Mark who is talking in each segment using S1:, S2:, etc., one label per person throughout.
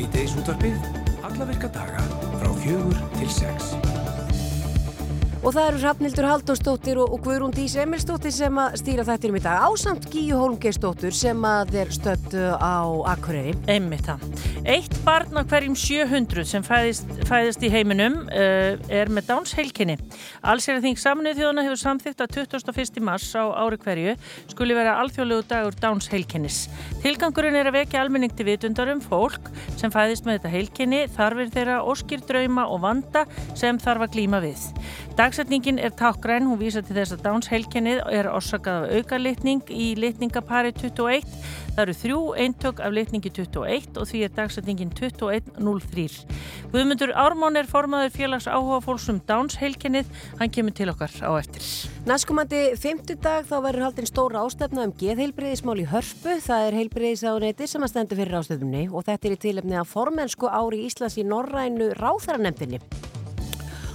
S1: Svíteis útvarpið, alla virka daga frá fjögur til sex.
S2: Og það eru Rafnildur Haldósdóttir og, og Guðrún Dís Emilsdóttir sem að stýra þættinum í dag ásamt Gíu Holmgeisdóttur sem að er stött á Akureyri.
S3: Einmitt það. Eitt barn á hverjum 700 sem fæðist, fæðist í heiminum uh, er með Downs heilkinni. Allsera þing saminuð þjóðana hefur samþygt að 21. mars á ári hverju skuli vera alþjóðlegu dagur Downs heilkinnis. Tilgangurinn er að vekja almenning til vitundar um fólk sem fæðist með þetta heilkinni, þarfir þeirra, óskir, drauma og vanda sem þarf að glíma við. Dagsetningin er tákgræn, hún vísa til þess að Downs heilkennið er orsakað af aukalitning í litningapari 21. Það eru þrjú eintök af litningi 21 og því er dagsetningin 21.03. Guðmundur Ármán er formaður félags áhuga fólksum Downs heilkennið, hann kemur til okkar á eftir.
S2: Næstkomandi 50 dag þá verður haldinn stóra ástefna um geðheilbreyðismál í hörpu. Það er heilbreyðisáðuneti sem að stendur fyrir ástefnunni og þetta er í tilefni að formensku ári Íslands í Norrænu ráþaranemdini.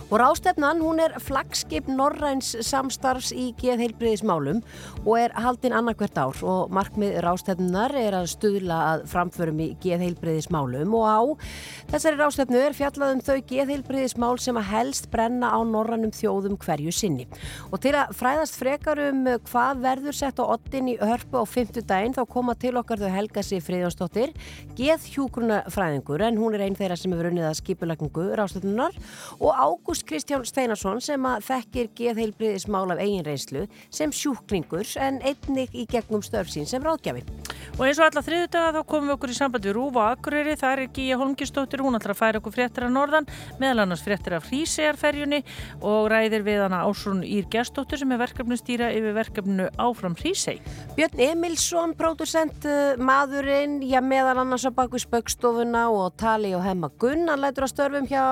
S2: Og rástefnan, hún er flagskip Norræns samstarfs í geðheilbriðismálum og er haldinn annarkvert ár. Og markmið rástefnunar er að stuðla að framförum í geðheilbriðismálum og á þessari rástefnu er fjallað um þau geðheilbriðismál sem að helst brenna á norrannum þjóðum hverju sinni. Og til að fræðast frekar um hvað verður sett á ottin í hörpu á fymtu daginn þá koma til okkar þau Helga sig Friðjónsdóttir, geðhjúgrunafræðingur en hún er einn þeirra sem hefur unnið að skipulagningu rástefnunar og Ágúst Ágúst Kristján Steinarsson sem að þekkir geðheilbriðismál af eigin reynslu sem sjúklingur en einnig í gegnum störfsín sem ráðgjafi.
S3: Og eins og alla þriðu daga þá komum við okkur í samband við Rúfa Akureyri, það er Gíja Holmgistóttir, hún ætlar að færa okkur fréttir af Norðan, meðal annars fréttir af Hrísegarferjunni og ræðir við hana Ásrún Ír Gestóttir sem er verkefnustýra yfir verkefnu Áfram Hríseg.
S2: Björn Emilsson, pródusent maðurinn, já meðal annars á baku spöggstofuna og tali og hemma Gunn, hann lætur að störfum hjá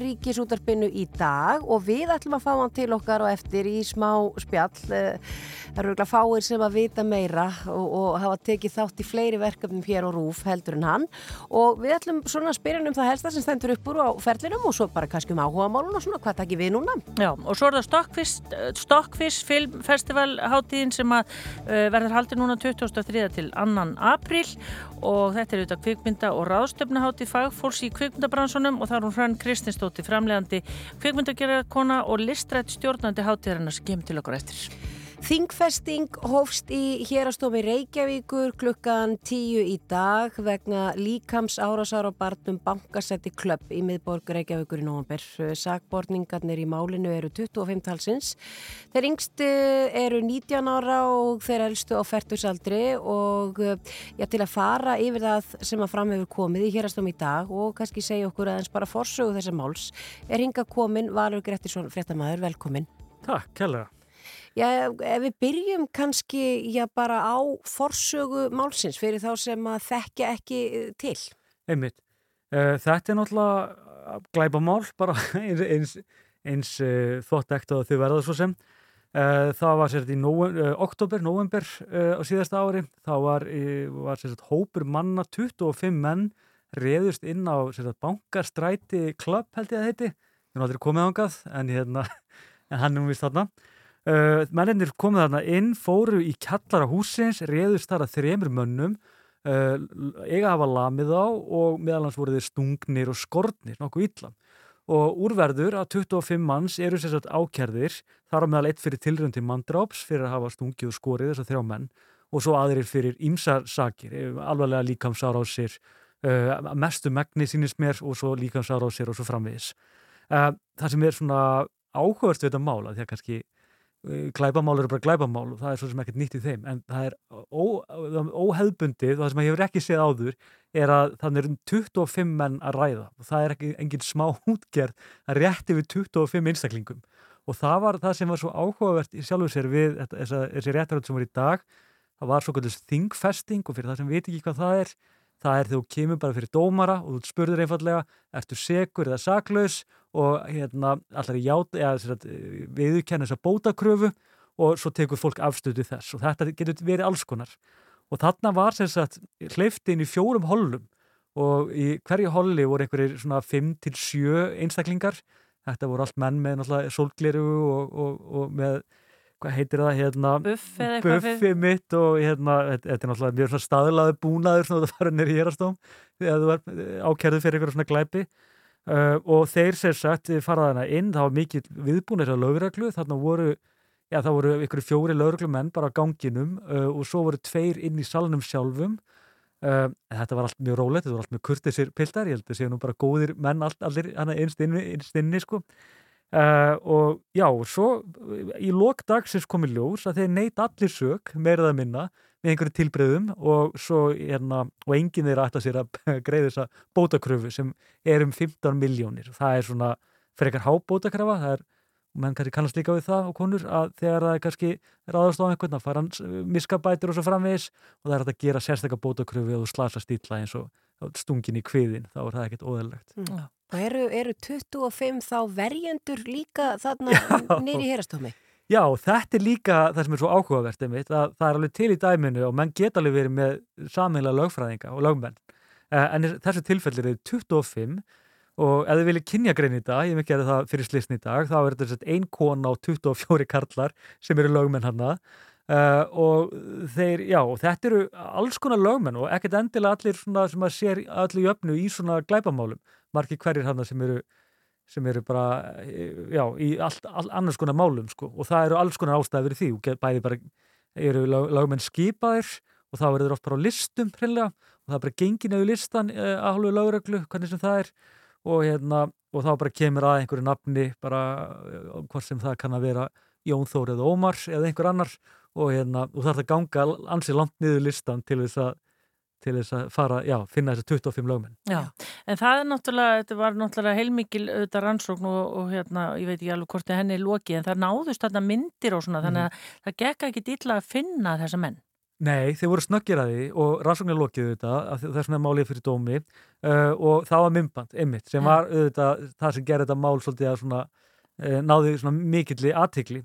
S2: Ríkisútarpinu í dag og við ætlum að fá hann til okkar og eftir í smá spjall. Það eru ekki fáir sem að vita meira og, og hafa tekið þátt í fleiri verkefnum hér og rúf heldur en hann og við ætlum svona að spyrja um það helsta sem stendur upp úr á ferlinum og svo bara kannski um áhuga málun og svona hvað takkir við núna.
S3: Já og svo er það Stockfish, Stockfish filmfestival hátíðin sem að uh, verður haldið núna 2003 til annan april og þetta er auðvitað kvikmynda og ráðstöfnahátið fagfólks í kvikmyndabransunum og það er hún Hrann Kristinsdóttir framlegandi kvikmyndagerðarkona og listrætt stjórnandi hátíðarinnar sem kemur til okkur eftir.
S2: Þingfesting hófst í hérastofi Reykjavíkur klukkan tíu í dag vegna líkams árásar á barnum bankasetti klöpp í miðborg Reykjavíkur í nógumber. Sakborningarnir í málinu eru 25 talsins. Þeir yngstu eru 19 ára og þeir elstu á færtusaldri og já, til að fara yfir það sem að fram hefur komið í hérastofi í dag og kannski segja okkur aðeins bara forsögu þessar máls er hinga komin Valur Grettisson, fréttamaður, velkomin.
S4: Takk, kærlega.
S2: Já, ef við byrjum kannski já, bara á forsögu málsins fyrir þá sem að þekkja ekki til.
S4: Einmitt. Þetta er náttúrulega glæbamál, bara eins, eins uh, þótt ekkert að þau verða svo sem. Það var sérst í uh, oktober, november á síðasta ári. Þá var, var sérst hópur manna, 25 menn, reðust inn á sérst bankarstræti klubb held ég að heiti. Það er náttúrulega komið ángað en, hérna, en hann er um vist þarna. Uh, mennir komið þarna inn, fóru í kjallara húsins, reðust þar að þremur mönnum, uh, eiga hafa lamið á og meðalans voru þeir stungnir og skornir, nokkuð ítlan. Og úrverður að 25 manns eru sérsagt ákjærðir, þar á meðal eitt fyrir tilröndi mandráps fyrir að hafa stungið og skorið þess að þrjá menn og svo aðrir fyrir ímsar sakir, alvarlega líkamsár á sér, uh, mestu megni sínist mér og svo líkamsár á sér og svo framvegis. Það sem er svona áhugast við þetta mála, því að kannski glæbamál eru bara glæbamál og það er svo sem ekkert nýtt í þeim. En það er ó, óheðbundið og það sem ég hefur ekki séð áður er að þannig er um 25 menn að ræða. Og það er ekki engin smá útgerð að rétti við 25 einstaklingum. Og það var það sem var svo áhugavert í sjálfur sér við þessi réttaröld sem var í dag. Það var svo kallist þingfesting og fyrir það sem veit ekki hvað það er það er þegar þú kemur bara fyrir dómara og þú spurður einfallega eftir segur eða saklaus? Og hérna allar í ját eða viðkenna þessa bótakröfu og svo tekur fólk afstöðu þess. Og þetta getur verið alls konar. Og þarna var sem sagt hleyfti inn í fjórum hollum. Og í hverju holli voru einhverjir svona 5-7 einstaklingar. Þetta voru allt menn með náttúrulega sólgliru og, og, og með hvað heitir það hérna buffi mitt og hérna, þetta er náttúrulega mjög svona staðlaði búnaður svona það fara nýri hérastóm þegar þú er ákjærðu fyrir eitthvað svona glæpi. Uh, og þeir sér sagt faraðana inn, það var mikið viðbúnir á lögreglu, þarna voru já það voru ykkur fjóri lögreglumenn bara á ganginum uh, og svo voru tveir inn í salnum sjálfum. Uh, þetta var allt mjög rólegt, þetta var allt mjög kurtisir piltar, ég held að séu nú bara góðir menn all, allir innst inni, innst inni sko Uh, og já, svo í lok dagsins komið ljós að þeir neyta allir sög, meirað að minna með einhverju tilbreyðum og svo hérna, og enginn þeirra ætta sér að greiða þessa bótakröfu sem er um 15 miljónir, það er svona fyrir eitthvað hábótakrafa, það er menn kannski kannast líka við það og konur að þegar það er kannski ráðast á einhvern að fara hans miskabætur og svo framvegis og það er að gera sérstaklega bótakröfu og slasa stíla eins og stungin í kviðin, þá er það ekkert óðurlegt
S2: mm. Og eru, eru 25 þá verjendur líka þarna nýri hérastómi?
S4: Já, þetta er líka það sem er svo áhugavert einmitt, að það er alveg til í dæminu og menn geta alveg verið með saminlega lögfræðinga og lögmenn. En þessu tilfellir eru 25 og ef þið viljið kynja grein í dag, ég ekki að það fyrir slisn í dag, þá er þetta einn kona og 24 karlar sem eru lögmenn hanna Uh, og þeir, já, þetta eru alls konar lögmenn og ekkert endilega allir svona sem að sér allir jöfnu í svona glæpamálum, margir hverjir hann sem eru, sem eru bara já, í allt, allt annars konar málum sko, og það eru alls konar ástæði verið því. Og bæði bara eru lög, lögmenn skipaðir og þá eru þeir oft bara á listum hreinlega og það er bara gengin eða listan uh, að hálfu lögreglu, hvernig sem það er. Og hérna, og þá bara kemur að einhverju nafni, bara hvort sem það kann að vera Jón Þór eða Ómar eða einhver annar og hérna, þú þarf að ganga ansið langt niður listan til þess að til þess að fara, já, finna þess að 25 lögmenn.
S3: Já, en það er náttúrulega þetta var náttúrulega heilmikil auðvitað rannsókn og, og hérna, ég veit ekki alveg hvort henni er lokið, en það náðust þarna myndir og svona, mm. þannig að það gekk ekki dýrla að finna þessa menn.
S4: Nei, þeir voru snöggir að því og rannsóknir lokið auðvitað, þess vegna málið fyrir dómi uh, og það var mymband, ymmit, sem var auðvitað það sem gerði þetta mál svolítið að svona, uh, náði svona mikilli aðtikli.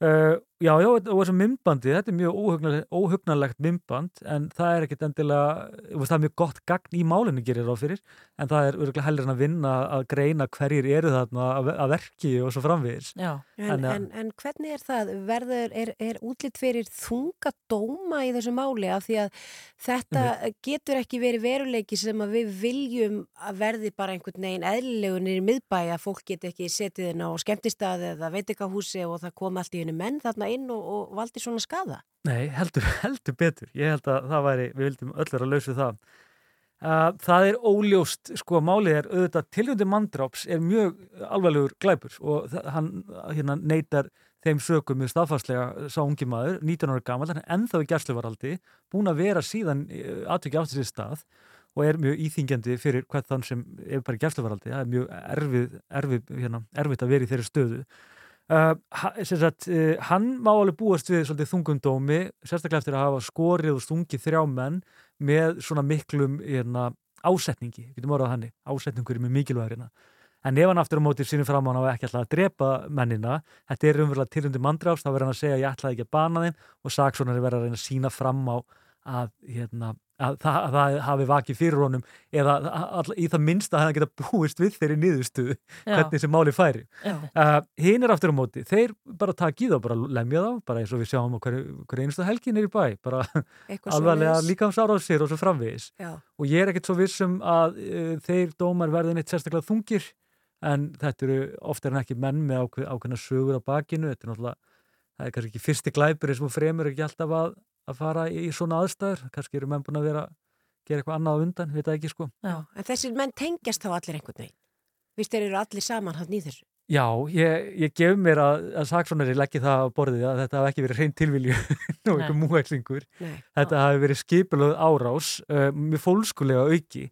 S4: Uh, já, já, og þessu mymbandi, þetta er mjög óhugnarlegt mymband en það er ekkit endilega, það er mjög gott gagn í málinu gerir á fyrir, en það er örgulega heldur en að vinna að greina hverjir eru þarna að verki og svo framvegis.
S2: Já, en, en, en, en hvernig er það, verður, er, er útlitt fyrir þunga dóma í þessu máli af því að þetta mm. getur ekki verið veruleiki sem að við viljum að verði bara einhvern veginn eðlilegunir í miðbæi að fólk get ekki setið inn á skemmtistaði eða veitikahúsi og það kom allt í hennu menn þarna inn og, og valdi svona skada?
S4: Nei, heldur, heldur betur. Ég held að það væri, við vildum öllur að lausa það. Það er óljóst, sko, málið er auðvitað tilhjóndi manndráps er mjög alvarlegur glæpur og hann hérna, neytar þeim sökum mjög staðfarslega sá ungi maður, 19 ára gammal, hann er ennþá í gæsluvaraldi, búin að vera síðan aðtökja átt þessi stað og er mjög íþingjandi fyrir hvert þann sem er bara í gæsluvaraldi, það er mjög erfið, erfið, hérna, erfið að vera í þeirri stöðu sagt, uh, hann má alveg búast við svolítið þungundómi, sérstaklega eftir að hafa skorið og stungið þrjá menn með svona miklum hérna, ásetningi, getum orðað hann ásetningur mjög mikilvægur hérna. En ef hann aftur á mótið sínum fram á hann og ekki ætlaði að drepa mennina, þetta er umverulega tilhundi mandrást, þá verður hann að segja ég ætlaði ekki að bana þeim og saksónari verður að reyna að sína fram á að, hérna, að, það, að það hafi vakið fyrir honum eða all, í það minnst að hann geta búist við þeirri niðurstuðu hvernig þessi máli færi. Uh, hinn er aftur á móti, þeir bara takið og bara lemja þá, bara eins og við sjáum hverju hver einustu helgin er í bæ bara alvarlega líka á sára á sér og svo framvegis. Já. og ég er ekkert svo vissum að uh, þeir dómar verðin eitt sérstaklega þungir en þetta eru oftar en ekki menn með ákveðna sögur á bakinu, þetta er náttúrulega það er kannski ekki fyrsti glæpur eins og fremur ekki alltaf að að fara í svona aðstæður. Kannski eru menn búin að vera gera eitthvað annað undan, við veitum ekki sko.
S2: Já, En þessir menn tengjast þá allir einhvern veginn? Vist þeir eru allir saman hann í þessu?
S4: Já, ég, ég gef mér að, að saksónari leggja það á borðið að þetta hafi ekki verið hrein tilvilju og einhver múæklingur þetta hafi verið skipilöð árás uh, með fólkskulega auki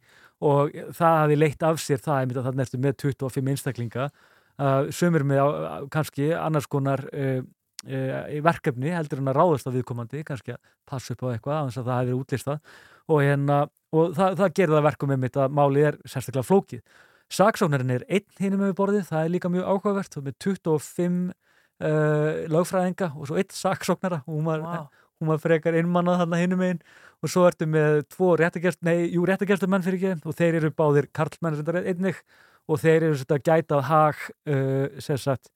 S4: og það hafi leitt af sér það að það nertu með 25 einstaklinga. Uh, sömur með á, kannski annars konar uh, e, verkefni heldur en að ráðast á viðkomandi kannski að passa upp á eitthvað að það hefur útlistað og, hérna, og það, það gerir það verkum með mitt að málið er sérstaklega flókið. Saksóknarinn er einn hinn með borðið, það er líka mjög áhugavert með 25 uh, lögfræðinga og svo einn saksóknara og hún var, wow. hún var frekar innmannað þarna hinn með einn og svo ertu með tvo réttagerst, nei, jú réttagerstur menn fyrir ekki og þeir eru báðir karlmenn einnig og þeir eru svona gætað hag uh, sem sagt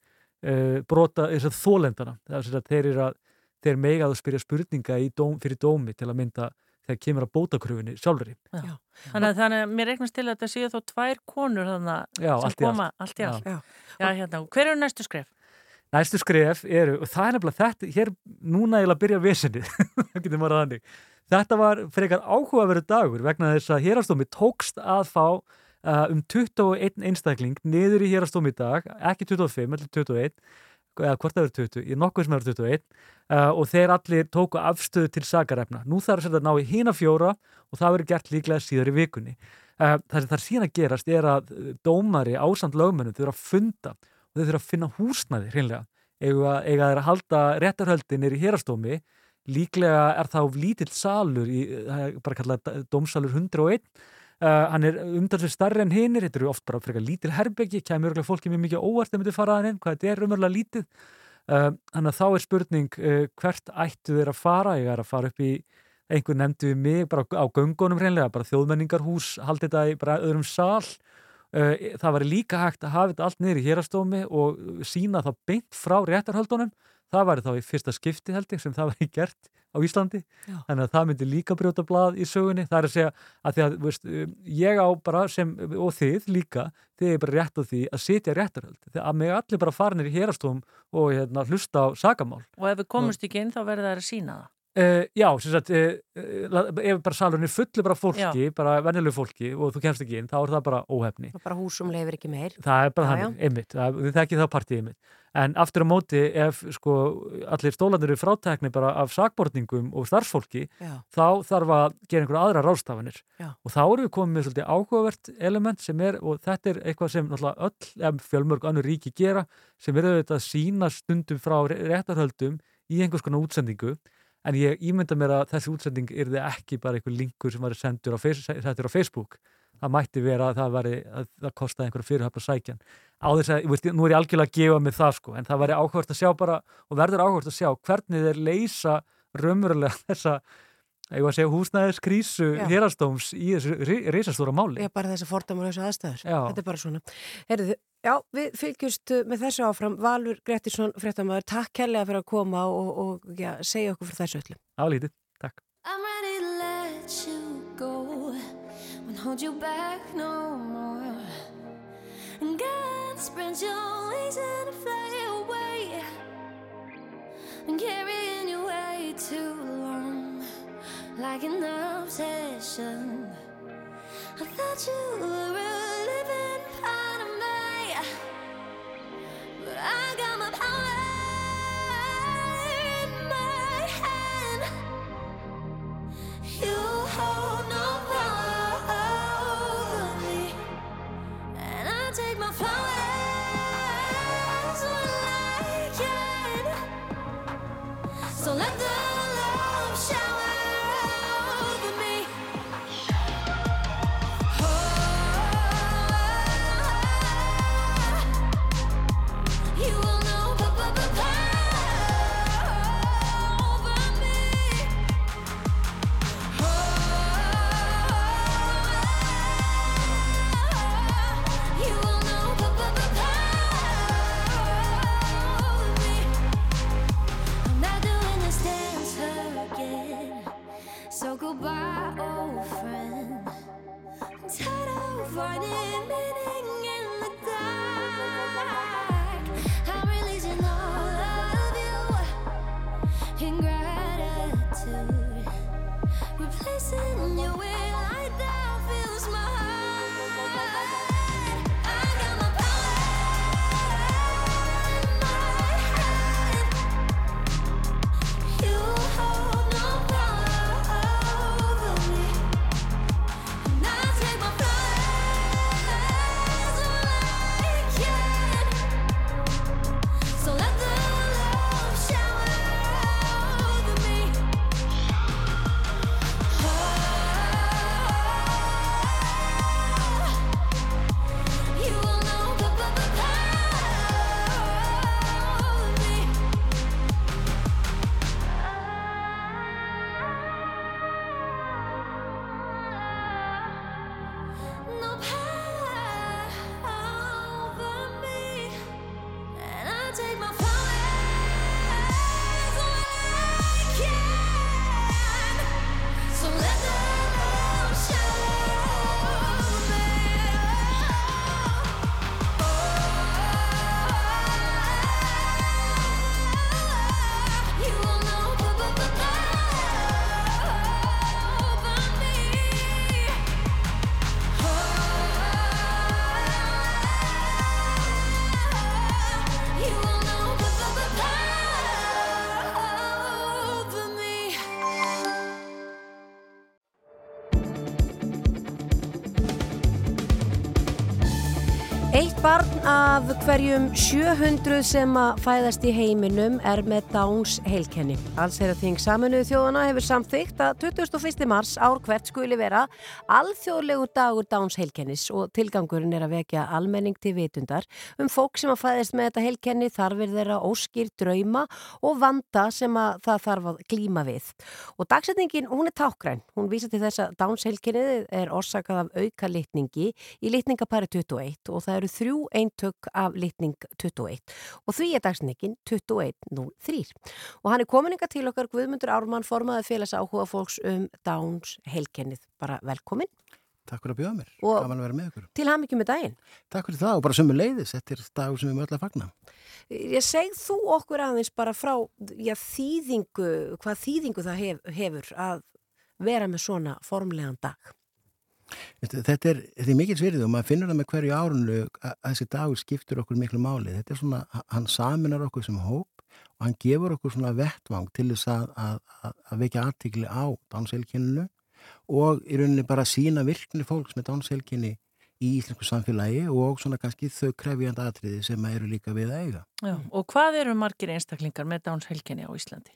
S4: uh, brota þess að þólendana þess að þeir eru að þeir megað að spyrja spurninga dóm, fyrir dómi til að mynda þegar kemur að bótakröfunni sjálfurinn.
S3: Já. Þannig að þannig að mér reiknast til að þetta séu þó tvær konur þannig
S4: Já,
S3: sem koma
S4: allt.
S3: í allt.
S2: Já.
S3: Já, hérna, hver eru næstu skref?
S4: Næstu skref eru, og það er nefnilega þetta, hér núna ég að byrja visinnið, það getur maður að þannig. Þetta var frekar áhugaverðu dagur vegna þess að hérastómi tókst að fá uh, um 21 einstakling niður í hérastómi í dag, ekki 25, eller 21, eða hvort það eru 20, ég er nokkuð sem eru 21 uh, og þeir allir tóku afstöðu til sakarefna. Nú þarf þetta að ná í hína fjóra og það verður gert líklega síðar í vikunni. Uh, það sem þarf síðan að gerast er að dómari ásand lögmennum þurfa að funda og þau þurfa að finna húsnæði hreinlega. Ega, eiga þeir að halda réttarhöldinir í hérastómi líklega er þá lítill salur í, það er bara kallað dómsalur 101 uh, hann er umtalsveg starri en hinnir, þetta eru oft bara frekar lítil herbeggi, kemur örgulega fólki mjög mikið óvart að myndi fara að henn, hvað þetta er umörlega lítið. Uh, þannig að þá er spurning uh, hvert ættu þeir að fara? Ég er að fara upp í, einhver nefndi við mig bara á göngunum hreinlega, bara þjóðmenningarhús haldið þetta í bara öðrum Uh, það var líka hægt að hafa þetta allt niður í hérastómi og sína það beint frá réttarhaldunum það var þá í fyrsta skipti held ég sem það var í gert á Íslandi
S2: Já.
S4: þannig að það myndi líka brjóta blað í sögunni það er að segja að því að veist, ég á bara sem, og þið líka þið er bara rétt á því að sitja réttarhald þegar að mig allir bara farinir í hérastóm og hérna, hlusta á sagamál
S3: Og ef við komumst ekki inn þá verður það að sína það.
S4: Uh, já, sem sagt uh, ef bara salurinn er fullu bara fólki bara venjulegu fólki og þú kemst ekki inn þá er það bara óhefni.
S2: Og bara húsum leifir ekki meir.
S4: það er bara
S2: Já,
S4: þannig, einmitt, það, þið þekkið það partíið einmitt. En aftur á móti ef sko allir stólandir eru frátekni bara af sakbortningum og starfsfólki
S2: Já.
S4: þá þarf að gera einhverja aðra rástafanir
S2: Já.
S4: og þá erum við komið með svolítið áhugavert element sem er, og þetta er eitthvað sem náttúrulega öll, fjölmörg annur ríki gera sem er auðvitað að sína stundum frá réttarhöldum í einhvers konar útsendingu en ég ímynda mér að þessi útsending er ekki bara einhver linkur sem var sendur á, á Facebook. Það mætti vera að það, væri, að það kostaði einhverja fyrirhafla sækjan á þess að, veist, nú er ég algjörlega að gefa mig það sko, en það væri áhugavert að sjá bara og verður áhugavert að sjá hvernig þeir leysa raunverulega þessa ég var að segja húsnæðiskrísu
S2: Já.
S4: hérastóms í þessu risastóra máli
S2: Ég er bara þessi fordæmuleysu aðstæður.
S4: Já.
S2: Þetta er bara svona. Heyrðu, já, við fylgjumst með þessu áfram. Valur Grettisson, fréttamaður, takk kærlega fyrir að koma og, og já, segja okkur fyrir þessu öllu.
S4: Álítið, takk
S5: I'm ready to let you go. Won't hold you back no more. And God spread your wings and fly away. And carrying you way too long, like an obsession. I thought you were a living part of me, but I got my power in my hand. You hold no power over me, and I take my flowers
S2: af hverjum 700 sem að fæðast í heiminum er með Downs heilkenni. Allsherra þing saminuðu þjóðana hefur samþygt að 21. mars ár hvert skuli vera alþjóðlegur dagur Downs heilkennis og tilgangurinn er að vekja almenning til vitundar um fólk sem að fæðast með þetta heilkenni þarfir þeirra óskýr drauma og vanda sem að það þarf að glíma við. Og dagsetningin, hún er tákgræn. Hún vísa til þess að Downs heilkennið er orsakað af auka litningi í litningapæri 21 og það eru þrjú eintök af litning 21 og því er dagsningin 21.03 og hann er komininga til okkar Guðmundur Ármann formaði félags áhuga fólks um Downs heilkennið. Bara velkomin.
S6: Takk fyrir að bjóða mér, gaman að vera með ykkur.
S2: Til ham ekki með daginn.
S6: Takk fyrir það og bara sömu leiðis, þetta er dagur sem við mögum öll að fagna.
S2: Ég seg þú okkur aðeins bara frá já, þýðingu, hvað þýðingu það hef, hefur að vera með svona formlegan dag.
S6: Þetta er, er mikil svirðið og maður finnur það með hverju árunlu að þessi dagur skiptur okkur miklu máli. Þetta er svona, hann saminar okkur sem hóp og hann gefur okkur svona vettvang til þess að, að, að, að vekja aðtikli á dánselkyninu og í rauninni bara sína virkni fólks með dánselkyni í íslensku samfélagi og svona kannski þau krefjandi atriði sem eru líka við að eiga.
S3: Já, og hvað eru margir einstaklingar með Downs heilkenni á Íslandi?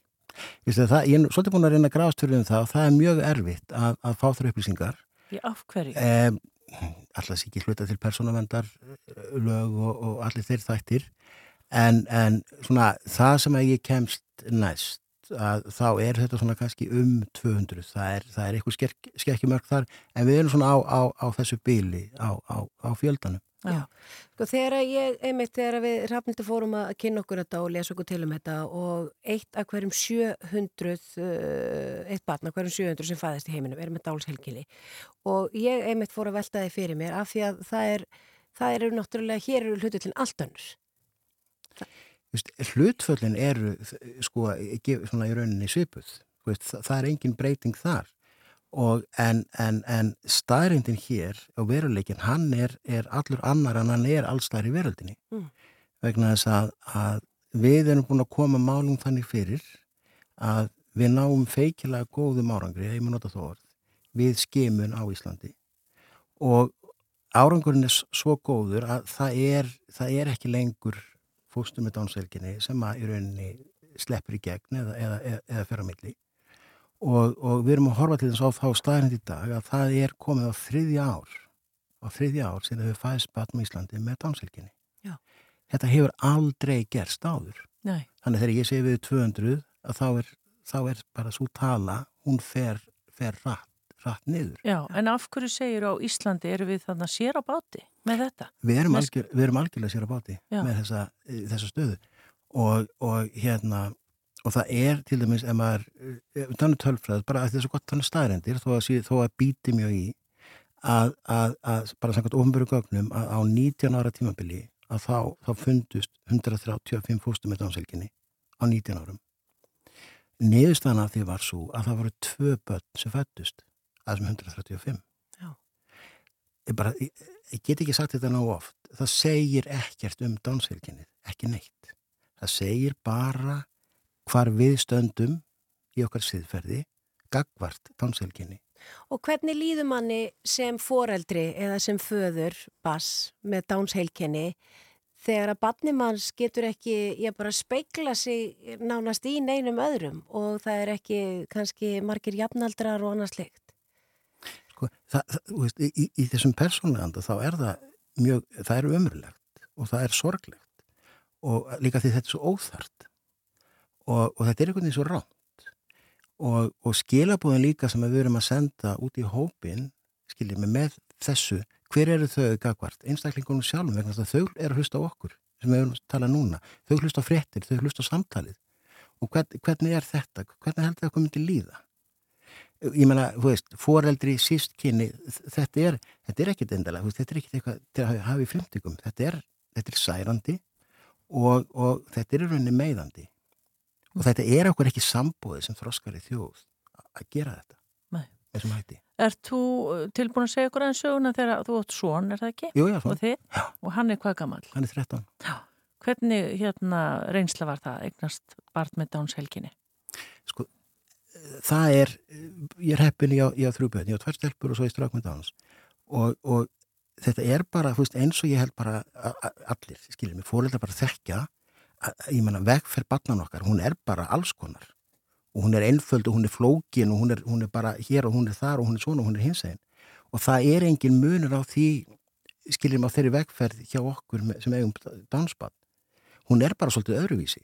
S6: Ég er svolítið búin að reyna að grafast fyrir um það og það er mjög erfitt að, að fá þar upplýsingar
S3: Í af hverju?
S6: Um, alltaf sé ekki hluta til persónavendar lög og, og allir þeir þættir. En, en svona það sem að ég kemst næst að þá er þetta svona kannski um 200, það er, það er eitthvað skekkjumörk þar en við erum svona á, á, á þessu bíli á, á fjöldanum
S3: Já.
S2: Sko þegar ég, einmitt þegar við Rafnildur fórum að kynna okkur þetta og lesa okkur til um þetta og eitt af hverjum 700, uh, eitt barn af hverjum 700 sem fæðist í heiminum er með dálshelgili og ég einmitt fór að velta þið fyrir mér af því að það er, það eru náttúrulega, hér eru hlutullin allt önnur.
S6: Hlutföllin eru sko svona í rauninni svipuð það er engin breyting þar og en, en, en staðrindin hér og veruleikin hann er, er allur annar en hann er allstæðar í veröldinni.
S2: Mm.
S6: vegna þess að, að við erum búin að koma málum þannig fyrir að við náum feikilega góðum árangri, ég mun nota þó orð við skimun á Íslandi. Og árangurinn er svo góður að það er, það er ekki lengur fóstum með dánselginni sem að í rauninni sleppur í gegn eða, eða, eða, eða fyrir á milli og, og við erum að horfa til þess á þá staðrind í dag að það er komið á þriðja ár á þriðja ár sem við fæðist batn á Íslandi með dánselginni
S2: Já.
S6: þetta hefur aldrei gerst áður
S3: Nei.
S6: þannig þegar ég segi við 200 að þá er, þá er bara svo tala hún fer, fer rætt, rætt niður
S3: Já, en af hverju segir á Íslandi eru við þannig að sér á báti með þetta?
S6: Við erum, algjör, við erum algjörlega sér á báti
S3: Já.
S6: með þessa, þessa stöðu og, og hérna og það er til dæmis ef maður eh, þannig tölfræð, bara að þessu gott þannig staðrendir þó að, þó að býti mjög í að, að, að bara samkvæmt ofnböru gögnum að á 19 ára tímabili að þá, þá fundust 135 fóstum með dánselginni á 19 árum. Niðurstaðan af því var svo að það voru tvö börn sem fættust að þessum 135
S2: Já.
S6: ég bara, ég, ég get ekki sagt þetta ná oft. Það segir ekkert um dánselginnið, ekki neitt. Það segir bara hvar við stöndum í okkar siðferði gagvart dánselginni
S2: Og hvernig líður manni sem foreldri eða sem föður bass með dánsheilkenni þegar að barnimanns getur ekki, ég bara speikla sig nánast í neinum öðrum og það er ekki kannski margir jafnaldrar og annars slikt.
S6: sko, það, þú veist, í, í, þessum persónleganda þá er það mjög, það er umrulegt og það er sorglegt og líka því þetta er svo óþart og, og þetta er einhvern veginn svo rámt og, og skilabúðin líka sem við erum að senda út í hópin skiljið mig með þessu hver eru þau gagvart, einstaklingunum sjálfum? Vegna þau eru að hlusta á okkur sem við erum að tala núna, þau hlusta á fréttir þau hlusta á samtalið. Og hvern, hvernig er þetta, hvernig heldur það að koma til líða? Ég meina, þú veist, foreldri síst kynni, þetta er þetta er ekkit endalega, þetta er ekkit eitthvað til að hafa í flimtingum, þetta er þetta er særandi og, og þetta er rauninni meiðandi og þetta er okkur ekki sambúið sem þroskar í þjóð að gera þetta
S3: Nei.
S6: þessum hætti.
S3: Ert þú uh, tilbúin að segja okkur aðeins söguna þegar þú átt svon, er það ekki?
S6: Jú, já,
S3: Og?
S6: Já.
S3: Og hann er hvað gammal?
S6: hann er 13
S3: Hvernig hérna reynsla var það, eignast barn með dánshelginni?
S6: sko, það er ég er heppin í á, í á þrjú bönn, ég á tvær stelpur og svo í strákmynd á hans og, og þetta er bara, þú veist, eins og ég held bara allir, skiljum mig, fóreldrar bara að, ég menna, vegferð barnan okkar, hún er bara alls konar og hún er einföld og hún er flókin og hún er, hún er bara hér og hún er þar og hún er svona og hún er hinsegin og það er engin munur á því skiljum á þeirri vegferð hjá okkur sem eigum dansbann hún er bara svolítið öðruvísi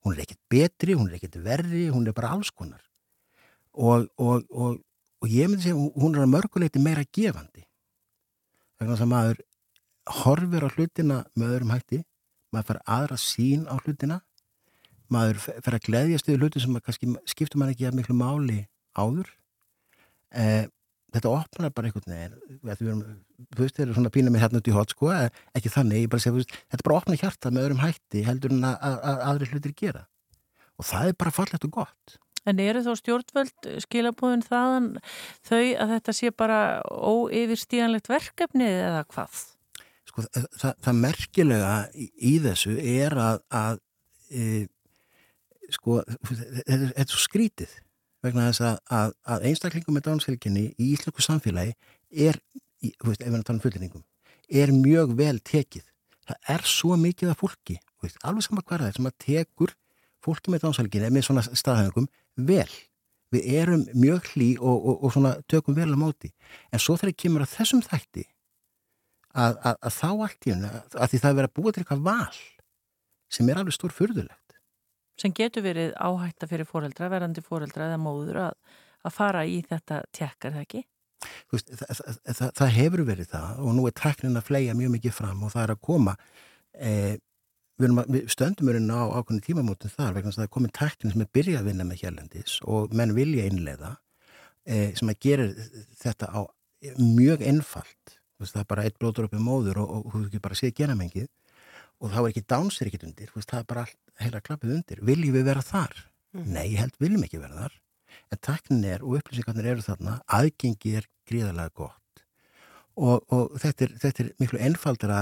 S6: hún er ekkert betri, hún er ekkert verri hún er bara alls konar og, og, og, og ég myndi segja hún er að mörguleiti meira gefandi þess að maður horfir á hlutina með öðrum hætti maður fær aðra sín á hlutina. Maður fer að gleðjast yfir hluti sem að kannski skiptur maður ekki að miklu máli áður. Eh, þetta opnar bara einhvern veginn þú veist, þeir eru svona pína með hérna út í hot sko, eh, ekki þannig, ég bara segja, veist, þetta bara opnar hjarta með öðrum hætti heldur en að, að, að aðri hlutir gera. Og það er bara fallegt og gott.
S3: En eru þó stjórnvöld skilabúðin þaðan þau að þetta sé bara óyfirstíganlegt verkefni eða hvað?
S6: Sko, það, það, merkilega í, í þessu er að, að e, sko, þetta er- svo skrítið vegna þess að, að, að einstaklingum með dánsfélginni í íslensku samfélagi er, í, veist, ef við erum að tala um fullerningum, er mjög vel tekið. Það er svo mikið af fólki, veist, alveg sama hvað það er sem að tekur fólki með dánsfélginni með svona staðhengum vel. Við erum mjög hlý og, og, og tökum vel á móti. En svo þegar kemur að þessum þætti að, að, að þá allt í hennu, að því það er verið að búa til eitthvað val sem er alveg stór furðulegt.
S3: Sem getur verið áhætta fyrir fóreldra, verandi fóreldra eða móður að, að fara í þetta tjekkar það ekki?
S6: Veist, það, það, það, hefur verið það og nú er teknin að flega mjög mikið fram og það er að koma eh, við, við stöndum verið á ákveðinu tímamótin þar vegna það er komin teknin sem er byrjað að vinna með hérlendis og menn vilja innleiða eh, sem að gera þetta á mjög einfalt veist, það er bara eitt blótur upp í móður og, og þú ekki bara séð genamengið og þá er ekki dánsir ekkert undir, veist, það er bara allt, heila klappið undir. Viljum við vera þar? Nei, ég held viljum ekki vera þar. En teknin er og upplýsingarnir eru þarna, aðgengi er gríðarlega gott og, og þetta, er, þetta er miklu einfaldara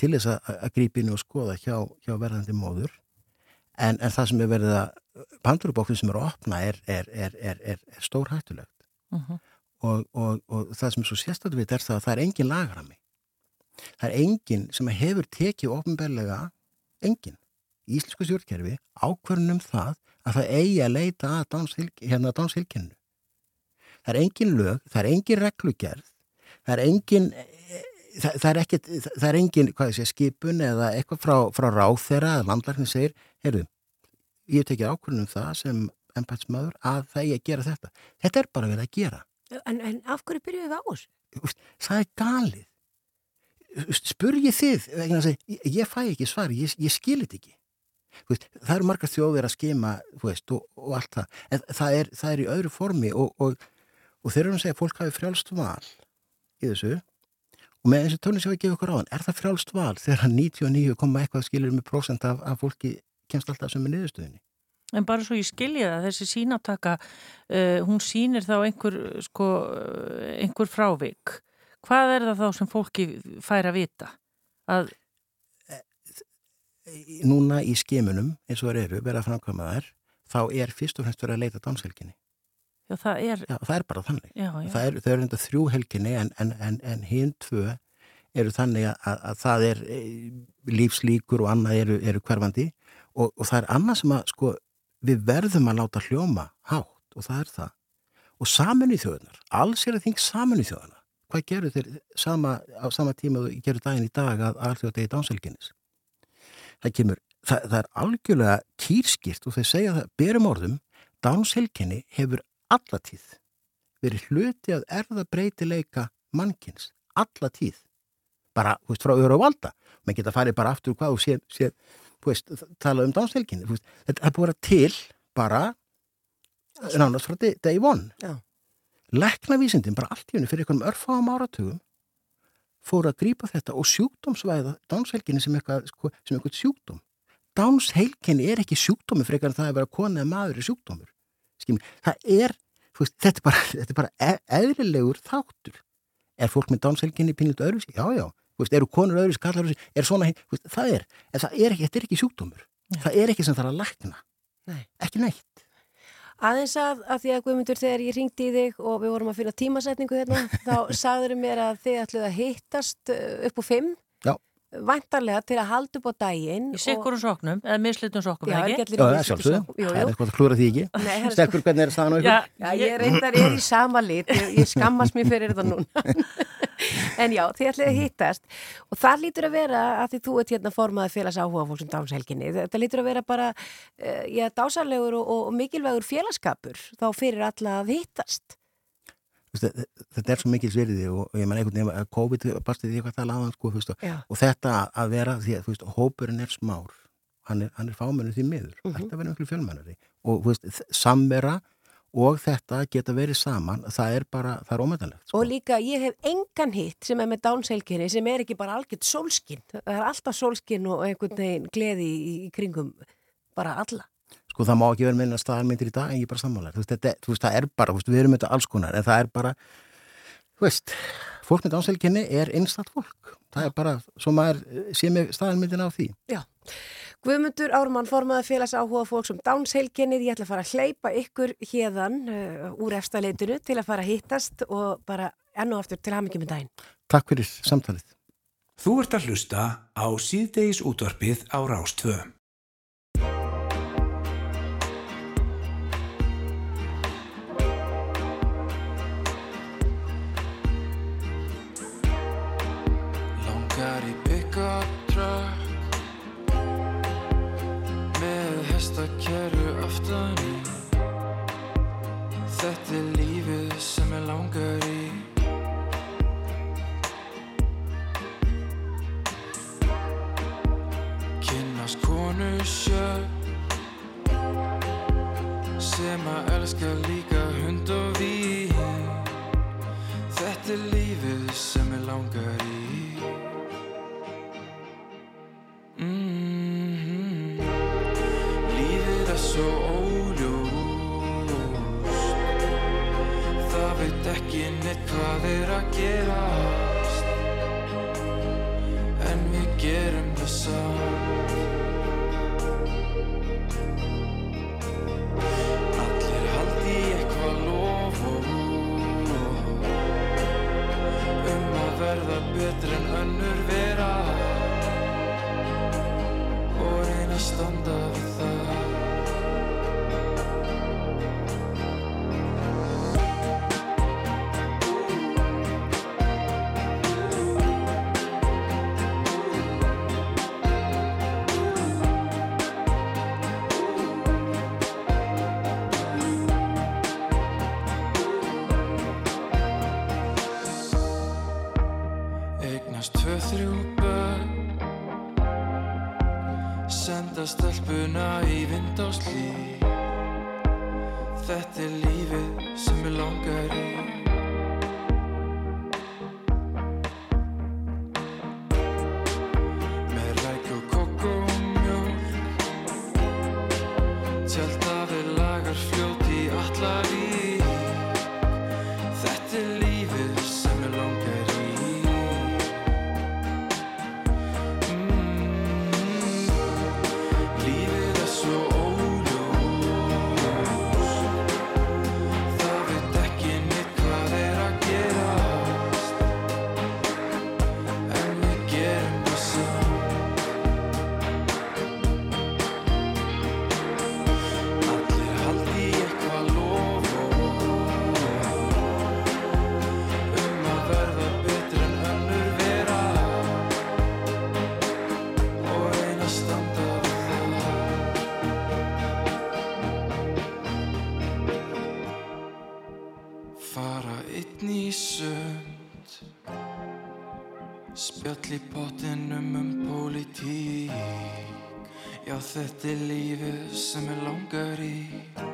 S6: til þess að, að grípa inn og skoða hjá, hjá verðandi móður en, en það sem er verið að pandurubóknum sem eru að opna er, er, er, er, er, er stór hættulegt
S3: Uh
S6: og, og, og það sem er svo sérstætt við er það að það er engin lagrami það er engin sem hefur tekið ofnbærlega engin í íslensku stjórnkerfi ákvörnum það að það eigi að leita að dánshylg, hérna það er engin lög, það er engin reglugerð það er engin það, það er ekkit, það er engin sé, skipun eða eitthvað frá, frá ráð þeirra að landlæknin segir, heyrðu ég tekið ákvörnum það sem embætsmaður að það eigi að gera þetta. Þetta er bara verið að gera
S2: En, en af hverju byrjuðu við á þessu?
S6: Það er galið. Úst, spurgið þið ég, ég fæ ekki svar, ég, ég skil þetta ekki. Það eru margar þjóðir að skema veist, og, og allt það. En það er, það er í öðru formi og, og, og þeir eru að segja að fólk hafi frjálst val í þessu. Og með þessu tónlist sem við gefum okkur á hann er það frjálst val þegar 99, eitthvað skilur með prósent af, af fólki kemst alltaf sem er niðurstöðinni
S3: En bara svo ég skilja það, þessi sínataka, uh, hún sínir þá einhver, sko, uh, einhver frávik. Hvað er það þá sem fólki fær að vita? Að,
S6: núna í skimunum eins og það eru verið að framkvæma þær þá er fyrst og fremst verið að leita dánshelginni
S3: já, það er,
S6: Já, það er bara þannig.
S3: já, já.
S6: Það er, eru enda þrjú helginni en, en, en, en hinn tvö eru þannig að, að, að það er lífslíkur og annað eru, eru hverfandi og, og það er annað sem að sko við verðum að láta hljóma hátt og það er það. Og saminu þjóðunar, alls er að þing saminu þjóðuna. Hvað gerur þeir sama, á sama tíma og gerur daginn í dag að alþjóða degi dánselginnis? Það kemur, það, það er algjörlega kýrskilt og þeir segja það, berum orðum, dánselginni hefur allatíð verið hluti að erða breytileika mannkins, allatíð bara, þú veist, frá öru og valda menn geta farið bara aftur hvað og sé, sé þú veist, tala um veist, þetta er búið að til bara nánast frá day- one leknavísindin bara allt í henni fyrir einhverjum örfáum áratugum fóru að grípa þetta og sjúkdómsvæða dánshelginni sem eitthvað, sko, sem eitthvað sjúkdóm dánshelginni er ekki sjúkdómi frekar en það að vera kona eða maður er sjúkdómur Skilmi, það er, veist, þetta er bara, þetta er bara e eðrilegur þáttur. Er fólk með dánshelginni pínlítið öðruvísi? Já, já. Þú veist, eru konur öðruvísi, kallar öðruvísi, er svona veist, það er, en það er ekki, þetta er ekki sjúkdómur. Það er ekki sem það er að lækna.
S2: Nei.
S6: Ekki neitt.
S2: Aðeins að, að því að Guðmundur þegar ég ringdi í þig og við vorum að finna tímasetningu hérna, þá sagður mér að þið ætluð að hittast uh, upp á fimm.
S6: Já.
S2: Væntarlega til að halda upp á daginn.
S3: Í sikkurum soknum, eða mislitum soknum,
S2: Já, er
S3: ekki?
S6: Já, það er sjálfsögðu. Það er eitthvað að klúra því ekki.
S2: Nei, það
S6: Stelpur, hvernig er staðan á ykkur?
S3: Já,
S2: Já, ég reyndar er í sama lit, ég, ég skammast mér fyrir þetta núna. en já, þið ætlið að hittast og það lítur að vera að því þú ert hérna formaði félags áhuga fólksum dánshelginni. Þetta lítur að vera bara, uh, já, dásanlegur og, og mikilvægur félagskapur þá fyrir alla að hittast.
S6: Þetta er svo mikil sverði og ég menn einhvern veginn að COVID bastið því eitthvað að tala á hann sko, og- þetta að vera, því að veist, hópurinn er smár, hann er, er fámennur því miður,
S2: Mhm.
S6: þetta verður miklu fjölmennari og veist, samvera og þetta geta verið saman, það er bara, það er ómetanlegt. Sko.
S2: Og líka, ég hef engan hitt sem er með dánshelginni sem er ekki bara algjört sólskinn. Það er alltaf sólskinn og einhvern veginn gleði í, í kringum bara alla.
S6: Sko það má ekki vera meina staðalmyndir í dag en ég bara sammálar. Þú veist, þetta, þú veist, það er bara, veist, við erum þetta alls konar en það er bara, þú veist, fólk með dánselginni er einstætt fólk. Það er bara, svo maður eh, sé með staðalmyndina á því.
S2: Já. Guðmundur Ármann formaði félags áhuga fólks um dánshelginnið. Ég ætla að fara að hleypa ykkur hérðan uh, úr efstaleitinu til að fara að hittast og bara enn og aftur til hamingjum með daginn.
S6: Takk fyrir samtalið.
S1: Þú ert að hlusta á síðdeis útvarpið á Rástvö.
S7: Þetta er lífið Spjall í pottinum um pólitík. Já, þetta er lífið sem ég langar í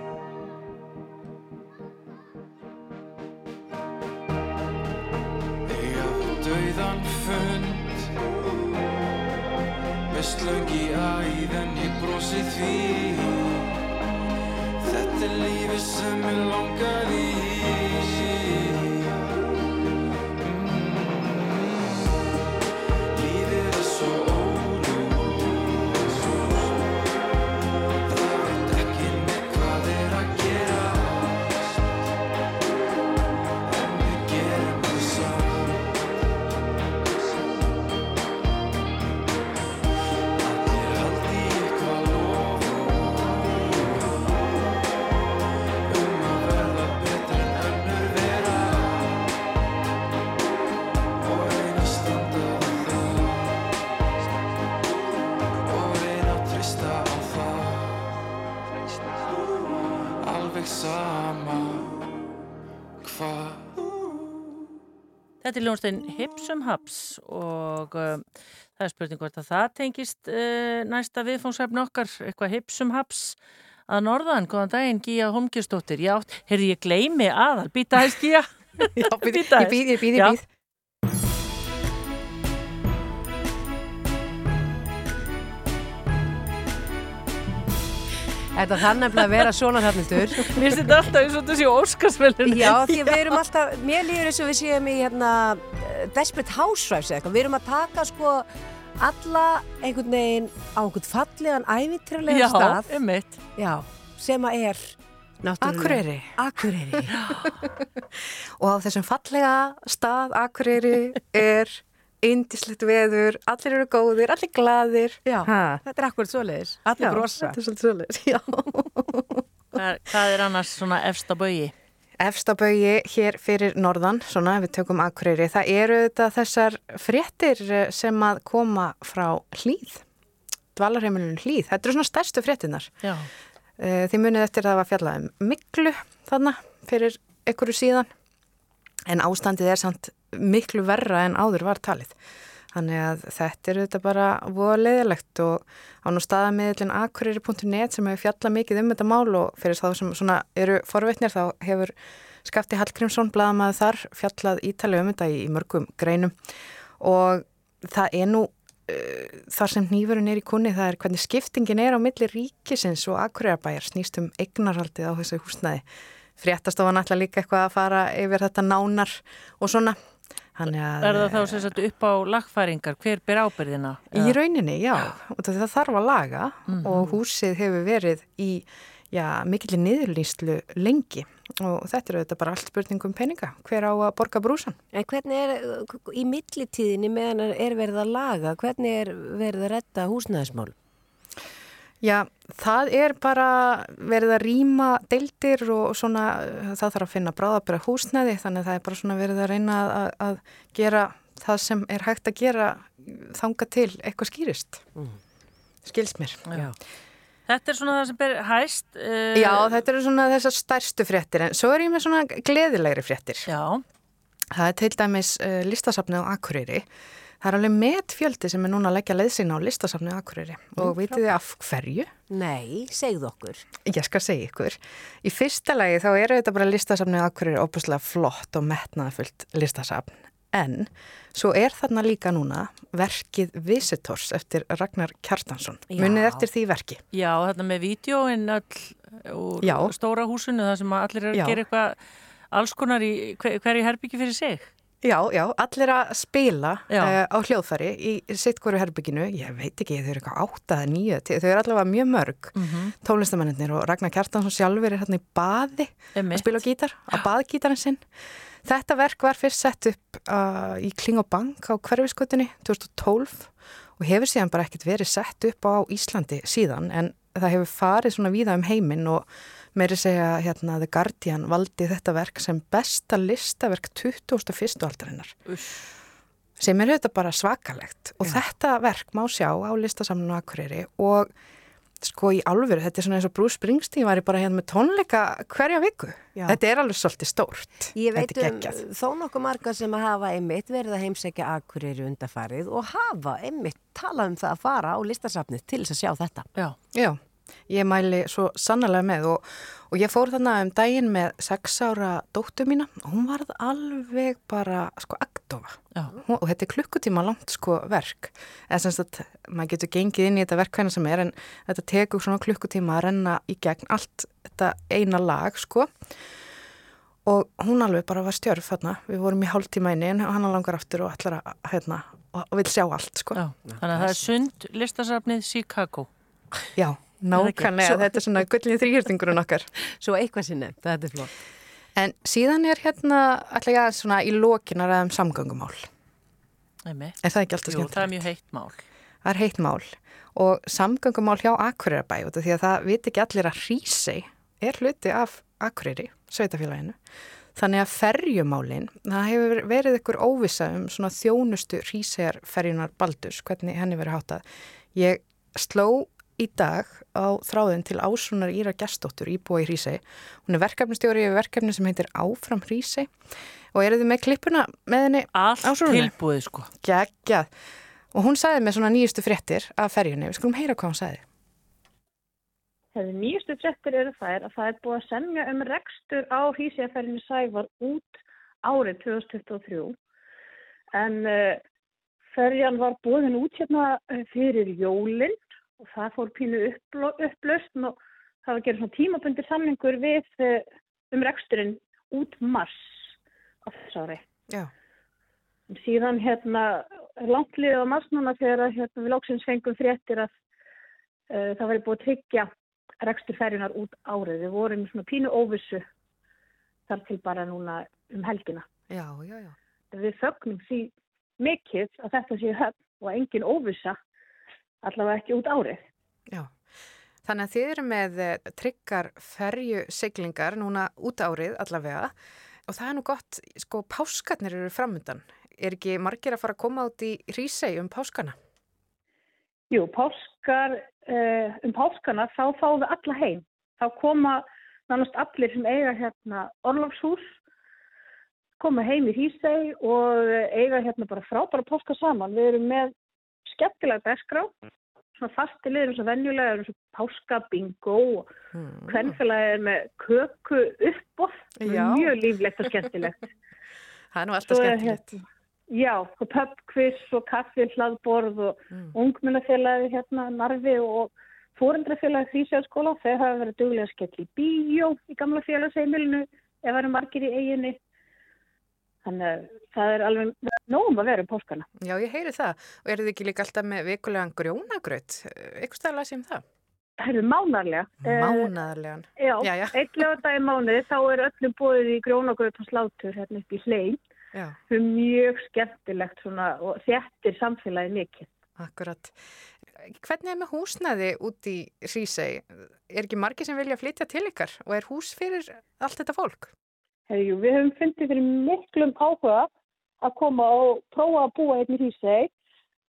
S7: Þetta er
S3: ljónstein Hipsum Haps og uh, það er spurning hvort að það tengist uh, næsta viðfóngsefn okkar, eitthvað Hipsum Haps að norðan, góðan daginn, Gíja Holmgjörnsdóttir. Já, heyrðu ég gleymi aðal, býta hæst Gíja.
S8: Já, býð,
S3: Bíddu
S8: ég býð, ég býð, ég býð.
S2: Þetta þannig að vera svona hrafnildur.
S3: Mér finnst þetta alltaf eins og sé Óskarsvelun.
S2: Já, því við erum alltaf, mér líður eins og við séum í hérna Desperate Housewives eða eitthvað. Við erum að taka sko alla einhvern veginn á einhvern fallegan ævitrjálega
S3: Já,
S2: stað.
S3: um mitt.
S2: Já, sem að er.
S8: Akureyri.
S2: Akureyri.
S8: Og á þessum fallega stað Akureyri er indislegt veður, allir eru góðir, allir glaðir.
S2: Já,
S8: Ha.
S2: þetta er akkurat svoleiðis. Allir
S8: Já,
S2: brosa.
S8: Þetta er svolítið svolítið, já.
S3: Hvað hvað er annars svona efsta bögi?
S8: Efstabaugi hér fyrir norðan, svona við tökum Akureyri, það eru þetta þessar fréttir eh, sem að koma frá hlýð, dvalarheimilinu hlýð. Þetta eru svona stærstu fréttinnar.
S3: Já.
S8: Eh, Þið munið eftir að það var fjallað um miklu þarna fyrir einhverju síðan en ástandið er samt miklu verra en áður var talið. Þannig að þetta er þetta bara voða leiðilegt og á nú staðamiðlinn akureyri.net sem hefur fjallað mikið um þetta mál og fyrir þá sem svona eru forveitnir þá hefur Skafti Hallgrímsson blaðamaður þar fjallað ítalið um þetta í, í mörgum greinum og það er nú uh, þar sem nýfurinn er í kunni það er hvernig skiptingin er á milli ríkisins og akureyrabæjar snýst um eignarhaldið á þessu húsnæði. Fréttastofan ætla líka eitthvað að fara yfir þetta nánar og svona.
S3: Er það þá sem sagt upp á lagfæringar? Hver ber ábyrðina?
S8: Í rauninni, já. Það þarf að laga og húsið hefur verið í mikillir niðurlýslu lengi og þetta eru þetta bara allt spurningum peninga. Hver á að borga brúsan?
S2: En hvernig er í millitíðinni meðan er verið að laga, hvernig er verið að retta húsnæðismál?
S8: Já, það er bara verið að rýma deildir og svona það þarf að finna bráðabæra húsnæði þannig að það er bara svona verið að reyna að, að gera það sem er hægt að gera þanga til eitthvað skýrist. Skils mér.
S3: Já. Þetta er svona það sem ber hæst. Uh,
S8: Já, þetta eru svona þessar stærstu fréttir en svo er ég með svona gleðilegri fréttir.
S3: Já,
S8: Það er til dæmis uh, listasafnið á Akureyri. Það er alveg metfjöldi sem er núna að leggja leðsina á listasafnið á Akureyri og vitið þið af hverju?
S2: Nei, segðu okkur.
S8: Ég skal segja ykkur. Í fyrsta lagi þá eru þetta bara listasafnið á Akureyri óbúslega flott og metnaðafullt listasafn. En svo er þarna líka núna verkið Visitors eftir Ragnar Kjartansson.
S2: Já.
S8: Munið eftir því verki.
S3: já, þetta með vídjóin öll úr
S8: Já.
S3: stóra húsinu, það sem allir er að
S8: Já.
S3: gera eitthvað alls konar í hver, hverju herbyggi fyrir sig.
S8: Já, já, allir að spila uh, á hljóðfæri í sitt hverju herbygginu. Ég veit ekki, þau eru eitthvað átta eða nýju, þau eru allavega mjög mörg mm
S3: Mhm.
S8: tónlistamennir og Ragnar Kjartansson sjálfur er hérna í baði að spila á gítar, á baðgítarinn sinn. Þetta verk var fyrst sett upp uh, í Kling og Bank á hverfiskutinni 2012 og hefur síðan bara ekkert verið sett upp á Íslandi síðan en það hefur farið svona víða um heiminn og meiri segja hérna The Guardian valdi þetta verk sem besta listaverk 21. aldarinnar sem er auðvitað bara svakalegt. Og þetta verk má sjá á listasamninu Akureyri og sko í alvöru, þetta er svona eins og Bruce Springsteen væri bara hérna með tónleika hverja viku.
S2: Já.
S8: þetta er alveg svolítið stórt.
S2: Ég veit um þó nokkuð marga sem að hafa einmitt verið að heimsækja Akureyri undarfarið og hafa einmitt talað um það að fara á listasafnið til þess að sjá þetta.
S3: Já,
S8: Já, ég mæli svo sannlega með og, og ég fór þannig um daginn með sex ára dóttu mína. Og hún varð alveg bara sko. Hún- og þetta er klukkutíma langt sko verk. Eða sem sagt, maður getur gengið inn í þetta verk hvernig sem er en þetta tekur svona klukkutíma að renna í gegn allt þetta eina lag sko. Og hún alveg bara var stjörf þarna, við vorum í hálftíma inni en hann langar aftur og ætlar að hérna og, og vil sjá allt sko.
S3: Já. Þannig að það er sund listasafnið Chicago.
S8: Já, nákvæmlega, þetta er svona gullin þrýhjörtingurinn okkar
S2: Svo eitthvað sinni, þetta er flott.
S8: en síðan er hérna ætla ég að svona í lokin að ræða um samgöngumál
S3: Einmitt.
S8: er það ekki alltaf
S3: Jú,
S8: skemmt?
S3: það er mjög heitt mál.
S8: Það er heitt mál og samgöngumál hjá af því að það viti ekki allir að Hrísey er hluti af Akureyri, sveitafélaginu. Þannig að ferjumálin, það hefur verið ykkur óvisa um svona þjónustu Hríseyjar ferjunar Baldurs, hvernig henni verið háttað. Ég sló í dag á þráðin til Ásunar Íra Gjerstóttur íbúa í Hrísei. Hún er verkefnistjóri í verkefni sem heitir Áfram Hrísei og eru þið með klippuna með henni
S3: Allt
S8: Ásrúnu?
S3: tilbúið sko.
S8: geggjað. Og hún sagði með svona nýjustu fréttir af ferjunni. Við skulum heyra hvað hún sagði.
S9: Það nýjustu fréttir eru þær að það er búið að semja um rekstur á hísjaferðinu Sævar út árið 2023 en uh, ferjan var búin út hérna eh, fyrir jólinn og það fór pínu upplausn og það var að gera svona tímabundir samningur við uh, um reksturinn út mars á þess ári.
S8: Já.
S9: Síðan hérna er langt liðið á mars núna þegar hérna, við lóksins fengum fréttir að uh, það væri búið að tryggja rekstur ferjunar út árið. Við vorum svona pínu óvissu þar til bara núna um helgina.
S8: Já, já, já.
S9: Við fögnum því mikið að þetta sé höfn og engin óvissa allavega ekki út árið.
S8: Já. Þannig að þið eru með eh, tryggar ferju siglingar núna út árið allavega og það er nú gott, sko, páskarnir eru framundan. Er ekki margir að fara að koma út í Hrísei um páskana?
S9: Jú, páskar, uh, um páskana þá fáum við alla heim. Þá koma nánast allir sem eiga hérna orlofshús, koma heim í Hísei og eiga hérna bara frábæra páska saman. Við erum með skemmtilega beskrá, svona fasti liður eins og venjulega, eins og páska bingo og
S8: Hmm.
S9: hvernfélagi er með köku uppbóð, mjög líflegt og skemmtilegt.
S8: Það er nú alltaf skemmtilegt.
S9: hérna- Já, og pubquiz og kaffi, hlaðborð og
S8: Mm.
S9: ungmennafélagi hérna Narfi og fóreldrafélagi Þýsjálfskóla. Þau hafa verið duglega skella í bíó í gamla félagsheimilinu ef það eru margir í eiginni. Þannig að það er alveg nógum að vera um páskana.
S8: Já, ég heyri það. Og eru þið ekki líka alltaf með vikulegan grjónagraut? Eitthvað stað að lasi um það?
S9: Það eru mánarlega.
S8: Mánaðarlegan.
S9: Eh, já,
S8: Já, já.
S9: eitt lögadag í mánuði þá er öllum bóðið í grónagröð og slátur hérna upp í hlein.
S8: Já,
S9: Það er mjög skemmtilegt svona og þéttir samfélagi mikið.
S8: akkurat. Hvernig er með húsnæði út í Hrísei? Er ekki margir sem vilja flytja til ykkar og er hús fyrir allt þetta fólk?
S9: Herjú, við höfum fundið fyrir miklum áhuga að koma og prófa að búa einn í Hrísei.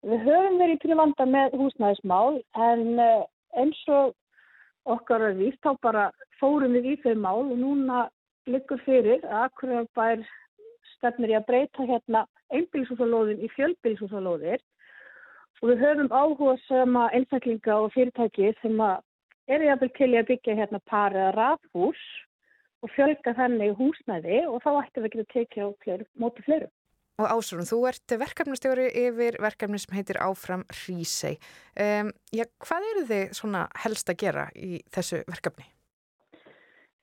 S9: Við höfum verið til vanda með húsnæðismál en eh, eins og okkar er víst þá bara fórum við í þau mál og núna liggur fyrir að akkurat bær stefnir í að breyta hérna einbílshúsalóðin í fjölbílshúsalóðir og við höfum áhuga sem að einstaklinga og fyrirtæki sem að eru jafnvel til í að byggja hérna par eða rafhús og fjölga þannig húsnæði og þá ættum við að tekja á fleiri, móti fleiru.
S8: Og Ásrún, þú ert verkefnastjóri yfir verkefni sem heitir Áfram Hrísei. Um, já, hvað eru þið svona helst að gera í þessu verkefni?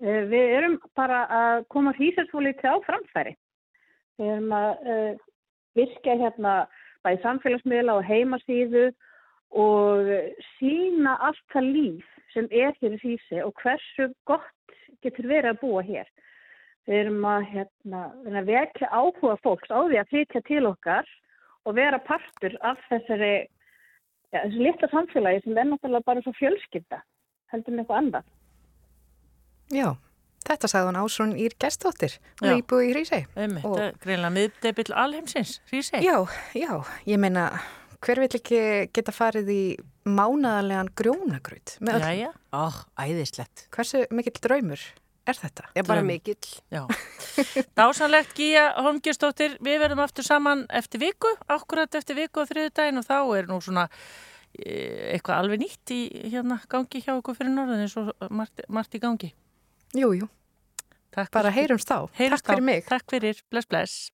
S9: Eh, Við erum bara að koma hrísarfólítið á framfæri. Við erum að uh, virka hérna bæði samfélagsmiðla og heimasíðu og sína allt það líf sem er hér í Hrísi og hversu gott getur verið að búa hér. Við erum að, hérna, við erum að vekja áhuga fólks á því að flytja til okkar og vera partur af þessari, ja, þessu litla samfélagi sem er náttúrulega bara svo fjölskylda, heldur með eitthvað annað.
S8: Já, þetta sagði hún Ásrún Ír Gerstóttir og
S3: Já.
S8: íbúi í.
S3: Einmitt,
S8: Og-
S3: greinlega miðdebill alheimsins, Hrísei.
S8: Já, já, ég meina, hver vill ekki geta farið í mánaðarlegan grjónagraut með öll?
S3: Jæja,
S10: Ó, æðislegt.
S8: Hversu mikill draumur er þetta?
S10: Ég er bara mikill.
S3: já. Dásanlegt Gíja Holmgjörnsdóttir, við verðum aftur saman eftir viku, akkurat eftir viku á þriðudaginn og þá er nú svona eh, eitthvað alveg nýtt í hérna gangi hjá okkur fyrir norðan eins og margt, margt í gangi.
S8: Jú, jú,
S3: Takk
S8: bara heyrumst þá.
S3: Heyrumst
S8: Takk fyrir mig.
S3: Takk fyrir, bless bless.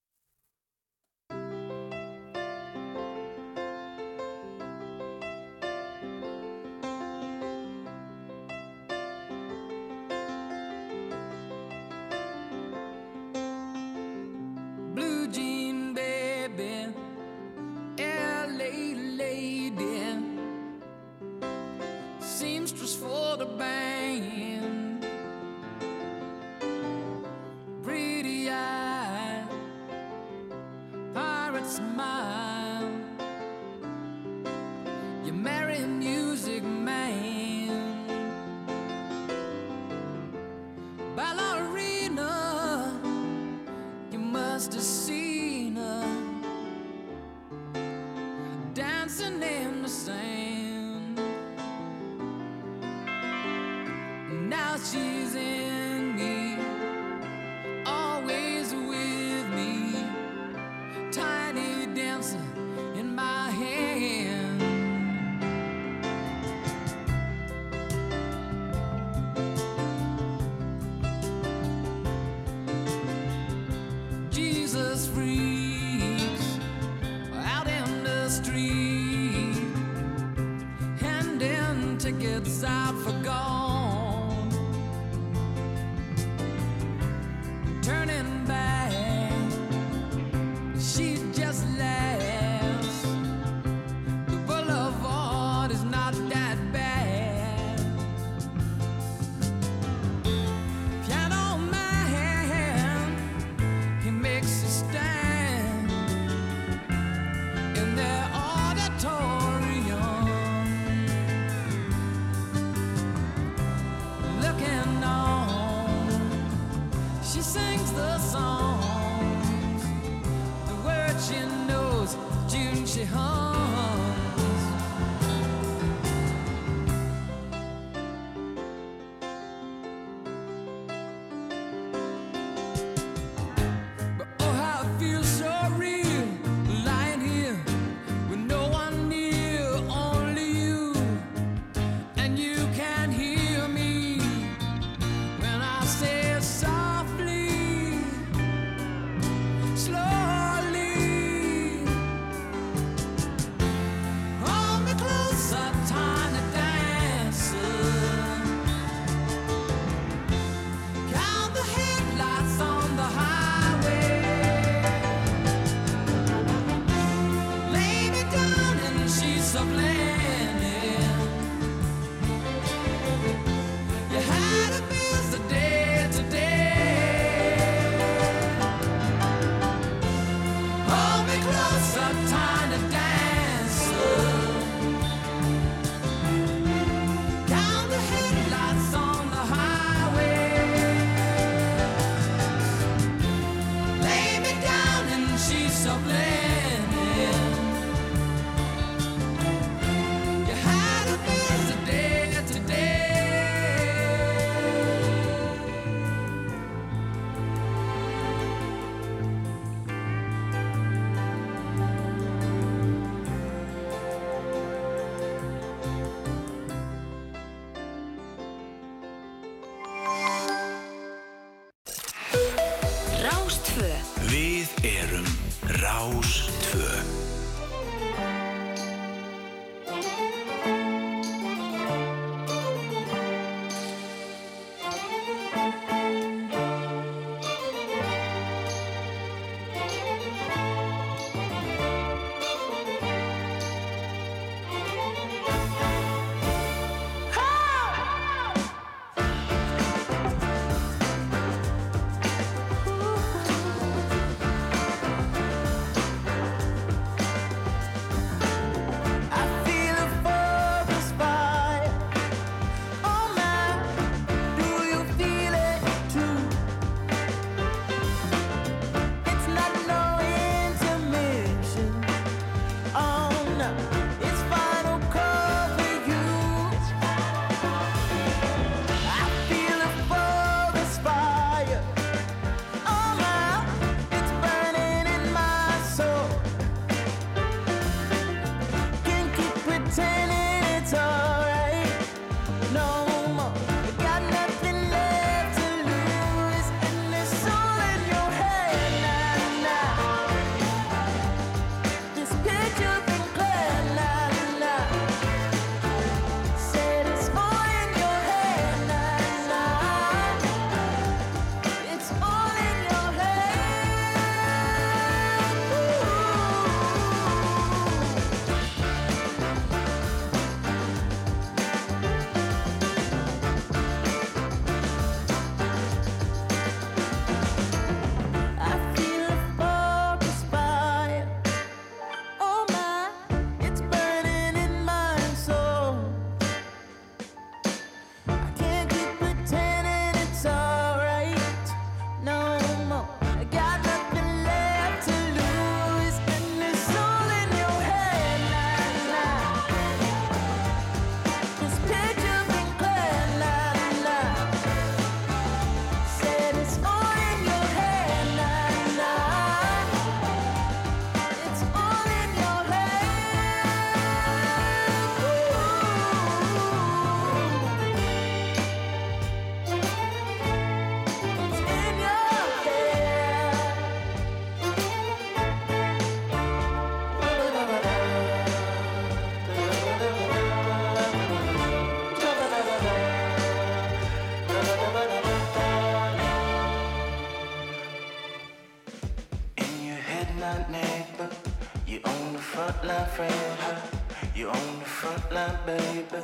S11: Line, baby.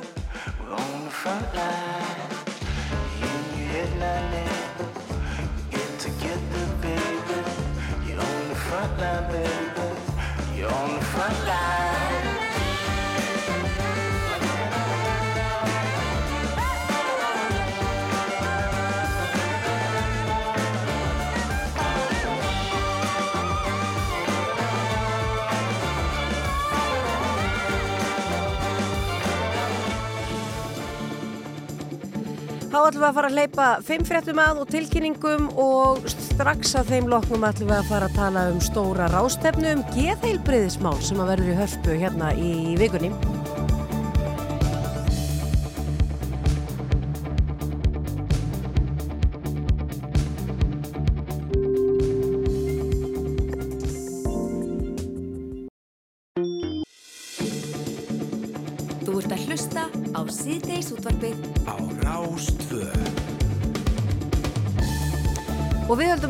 S11: We're on the front line. In your get together, baby. You're on the front line, baby. You're on the front line.
S2: Ætlum við að fara að hleypa fimm fréttum að og tilkynningum og strax að þeim loknum ætlum við að fara að tala um stóra rástefnu um geðheilbriðismál sem að verður í hörpu hérna í vikunni.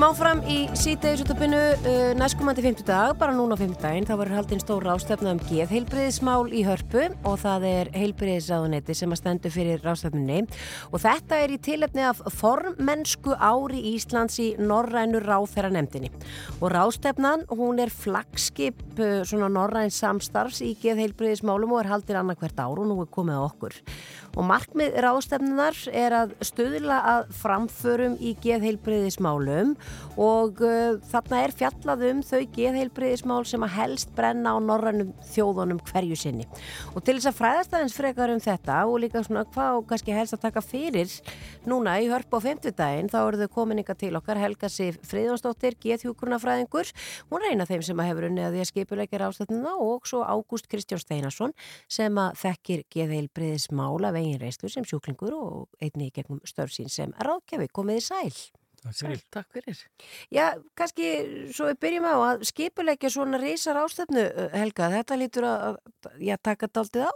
S2: Höldum áfram í síðdegisúttöpinu uh, næstkomandi 50 dag, bara núna á 50 daginn, þá verður haldinn stóra ástefna um geðheilbriðismál í hörpu og það er heilbriðisáðunetti sem að stendur fyrir rástefnunni og þetta er í tilefni af formmennsku ári Íslands í Norrænu ráþæra nefndinni og rástefnan, hún er flagskip uh, svona Norræn samstarfs í geðheilbriðismálum og er haldinn annarkvert ár og nú er komið á okkur og markmið rástefnunar er að stöðla að framförum í geðheilbriðismálum og uh, þarna er fjallað um þau geðheilbriðismál sem að helst brenna á norrænum þjóðunum hverju sinni. Og til þess að fræðast aðeins frekar um þetta og líka svona hvað og kannski helst að taka fyrir núna í hörp á 50 daginn þá eru þau komin ykkar til okkar Helga Sif Friðjónsdóttir, geðhjúkurnafræðingur hún eina af þeim sem að hefur unnið að því að skipuleikja rástefnuna og svo Ágúst Kristján Steinarsson sem að þekkir geðheilbriðismál af eigin reyslu sem sjúklingur og einni í gegnum störf sín sem ráðgjafi komið í sæl.
S4: Sæl,
S12: takk fyrir.
S2: Já, kannski svo við byrjum á að skipulegja svona reysar ástöfnu, Helga, þetta lítur að, að já, taka daldið á.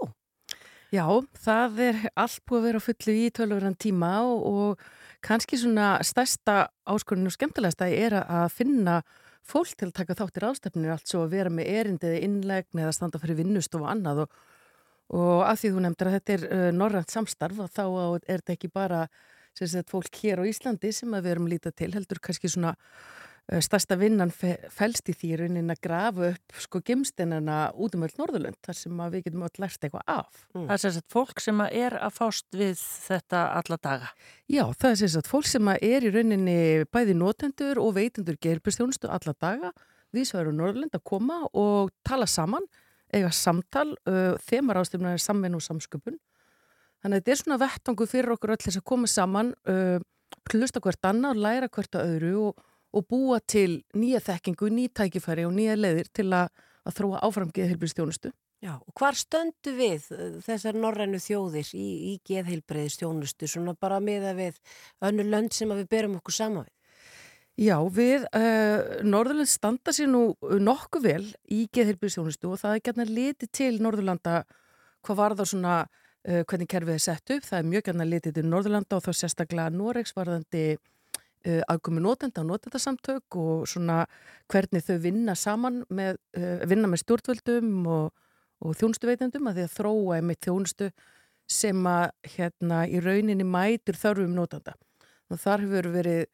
S12: Já, það er allt búið að vera á fullu í tölvöran tíma og, og kannski svona stærsta áskorinu og skemmtilegsta er að finna fólk til að taka þáttir ástöfnu allt svo að vera með erindiði innlegn eða standa fyrir vinnust og annað og, og að því þú nefndir að þetta er uh, norrænt samstarf og þá er þetta ekki bara sem sagt, fólk hér á Íslandi sem að við erum lítið til heldur kannski svona uh, stærsta vinnan fe fælst í því raunin að grafa upp sko gemstinina út um öll Norðurlund þar sem að við getum öll lært eitthvað af.
S3: Það er sem sagt fólk sem að er að fást við þetta alla daga.
S12: Já, það er sagt fólk sem að er í rauninni bæði notendur og veitendur gerbjörnstjónustu alla daga við svo erum Norðurlund að koma og tala saman, eiga samtal, uh, þemar ástöfna er samvinn og samsköpun Þannig að þetta er svona vettangu fyrir okkur öll þess að koma saman, uh, hlusta hvert annað, læra hvert að öðru og, og búa til nýja þekkingu, nýja tækifæri og nýja leiðir til að, að þróa áfram geðheilbriðstjónustu.
S2: Já, og hvar stöndu við uh, þessar norrænu þjóðir í, í geðheilbriðstjónustu, svona bara með að við önnu lönd sem við berum okkur sama við?
S12: Já, við uh, Norðurland standa sér nú nokkuð vel í geðheilbriðstjónustu og það er gætna litið til Norðurlanda hvað var það svona uh, hvernig kerfið er sett upp. Það er mjög gætna litið til Norðurlanda og þá sérstaklega Noregs varðandi uh, aðgumi notenda og notendasamtök og svona hvernig þau vinna saman með, uh, vinna með stjórnvöldum og, og þjónustuveitendum að því að þróa einmitt þjónustu sem að hérna í rauninni mætur þörfum notenda. Og þar hefur verið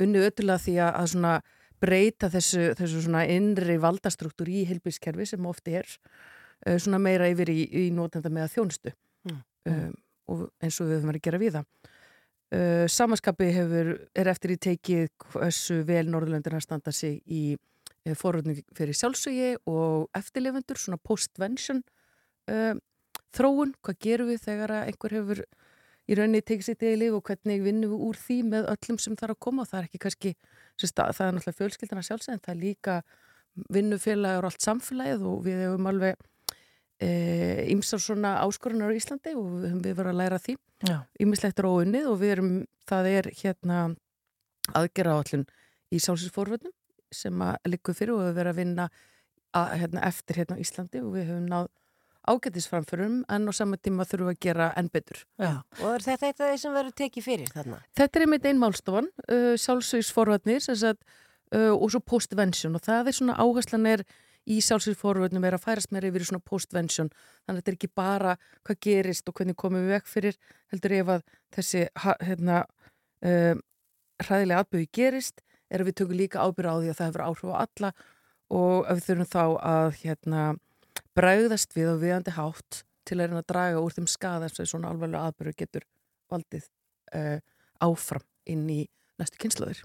S12: unni ötulega því að, svona breyta þessu, þessu svona innri valdastruktúr í heilbískerfi sem ofti er uh, svona meira yfir í, í notenda með að þjónustu
S2: Mm.
S12: um, og eins og við höfum verið að gera við það. Uh, Samanskapi hefur, er eftir í teikið hversu vel Norðurlöndin að standa sig í uh, forröðning fyrir sjálfsögi og eftirlefundur, svona post-vention uh, þróun, hvað gerum við þegar einhver hefur í rauninni tekið sitt eða líf og hvernig vinnum við úr því með öllum sem þarf að koma. Og það er ekki kannski, stað, það er náttúrulega fjölskyldana sjálfsög en það er líka vinnufélagur og allt samfélagið og við hefum alveg ímsar e, svona áskorunar á Íslandi og við höfum verið að læra því. Ímislegt er óunnið og við erum það er hérna aðgera állun í sálsinsforvöldum sem að likur fyrir og við verðum að vinna að, hérna, eftir hérna á Íslandi og við höfum náð ágættisframförum en á sama tíma þurfum við að gera enn betur.
S2: Já. Og er þetta eitthvað sem verður tekið fyrir þarna?
S12: Þetta er einmitt einn málstofan, uh, sjálfsögsforvarnir uh, og svo postvention og það er svona áherslan er í sjálfsvíðforvöldnum er að færast meira yfir í svona postvention þannig að þetta er ekki bara hvað gerist og hvernig komum við vekk fyrir heldur ef að þessi hérna, um, hræðilega atbyrði gerist er að við tökum líka ábyrða á því að það hefur áhrif á alla og að við þurfum þá að hérna, bræðast við og viðandi hátt til að reyna að draga úr þeim skada sem svona alvarlega atbyrðu getur valdið uh, áfram inn í næstu kynslaður.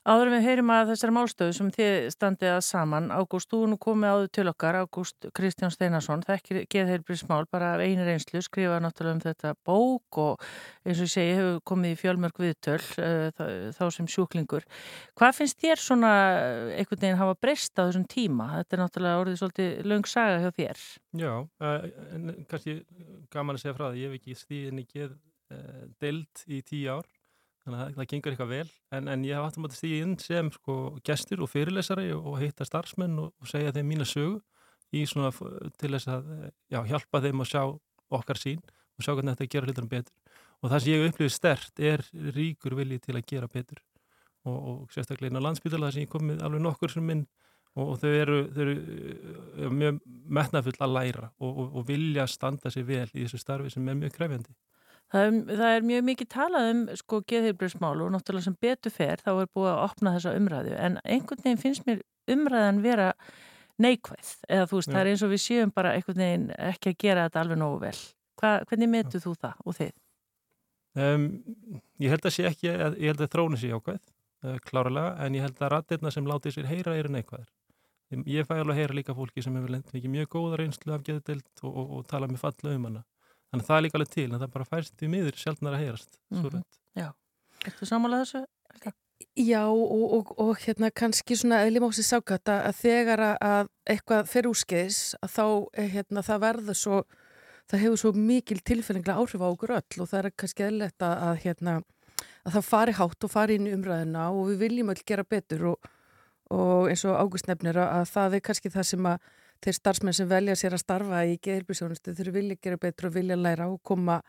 S3: Áður en við heyrim að þessari málstöðu sem þið standið að saman, Ágúst, þú nú komið áður til okkar, Ágúst Kristján Steinarsson, þekkir geðheilbrísmál, bara af einu reynslu, skrifaði náttúrulega um þetta bók og eins og ég segi, hefur komið í fjölmörg viðtöl, uh, þá, sem sjúklingur. Hvað finnst þér svona eh, einhvern veginn hafa breyst á þessum tíma? Þetta er náttúrulega orðið svolítið löng saga hjá þér.
S13: Já, uh, en kannski gaman að segja frá það, ég hef ekki stíðin í geð uh, deild í tíu ár, þannig að það, gengur eitthvað vel, en, en ég hef aftur mátt stíði inn sem sko gestur og fyrirlesari og, hitta starfsmenn og, og segja þeim mína sögu í svona til þess að já, hjálpa þeim að sjá okkar sín og sjá hvernig þetta gera hlutunum betur. Og það sem ég upplifið stert er ríkur vilji til að gera betur og, og sérstaklega inn á landsbytala sem ég komið alveg nokkur sem minn og, og þau eru, þau eru mjög metnafull að læra og vilja standa sér vel í þessu starfi sem er mjög krefjandi.
S3: Það er, það er mjög mikið talað um sko geðheilbrísmál og náttúrulega sem betur fer þá er búið að opna þessa umræðu en einhvern veginn finnst mér umræðan vera neikvæð eða þú veist,
S13: Já.
S3: það er eins og við séum bara einhvern veginn ekki að gera þetta alveg nógu vel. Hva, hvernig metur þú það og þið?
S13: Um, ég held að sé ekki, ég held að þrónu sé ákveð, uh, klárlega, en ég held að rattirna sem látið sér heyra eru neikvæðar. Ég fæ alveg að heyra líka fólki sem hefur lent mikið mjög góða reynslu af geðdeild og, og, og tala með falla um hana. Þannig að það er líka alveg til, en það bara færst við miður sjálfnar að heyrast. Mm
S3: Mhm. Já, ertu samanlega þessu? Helga?
S12: Já og, og, og hérna kannski svona eðlimósi sákat að, að þegar að, að eitthvað fer úrskeiðis að þá eh, hérna, það verður svo, það hefur svo mikil tilfellinglega áhrif á okkur öll og það er kannski eðlilegt að, að, hérna, að það fari hátt og fari inn í umræðina og við viljum öll gera betur og, og eins og Ágúst nefnir að, að það er kannski það sem að þeir starfsmenn sem velja sér að starfa í geðilbísjónustu þurfi vilja gera betur og vilja læra og koma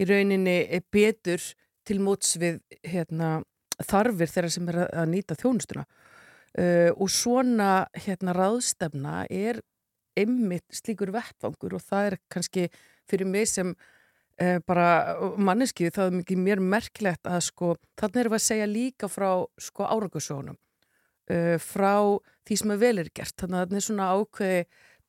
S12: í rauninni betur til móts við hérna, þarfir þeirra sem er að- nýta þjónustuna. Uh, og svona hérna ráðstefna er einmitt slíkur vettvangur og það er kannski fyrir mig sem uh, bara manneski það er mikið mér merkilegt að sko þannig erum við að segja líka frá sko árangusjónum uh, frá því sem er vel er gert. Þannig að það er svona ákveði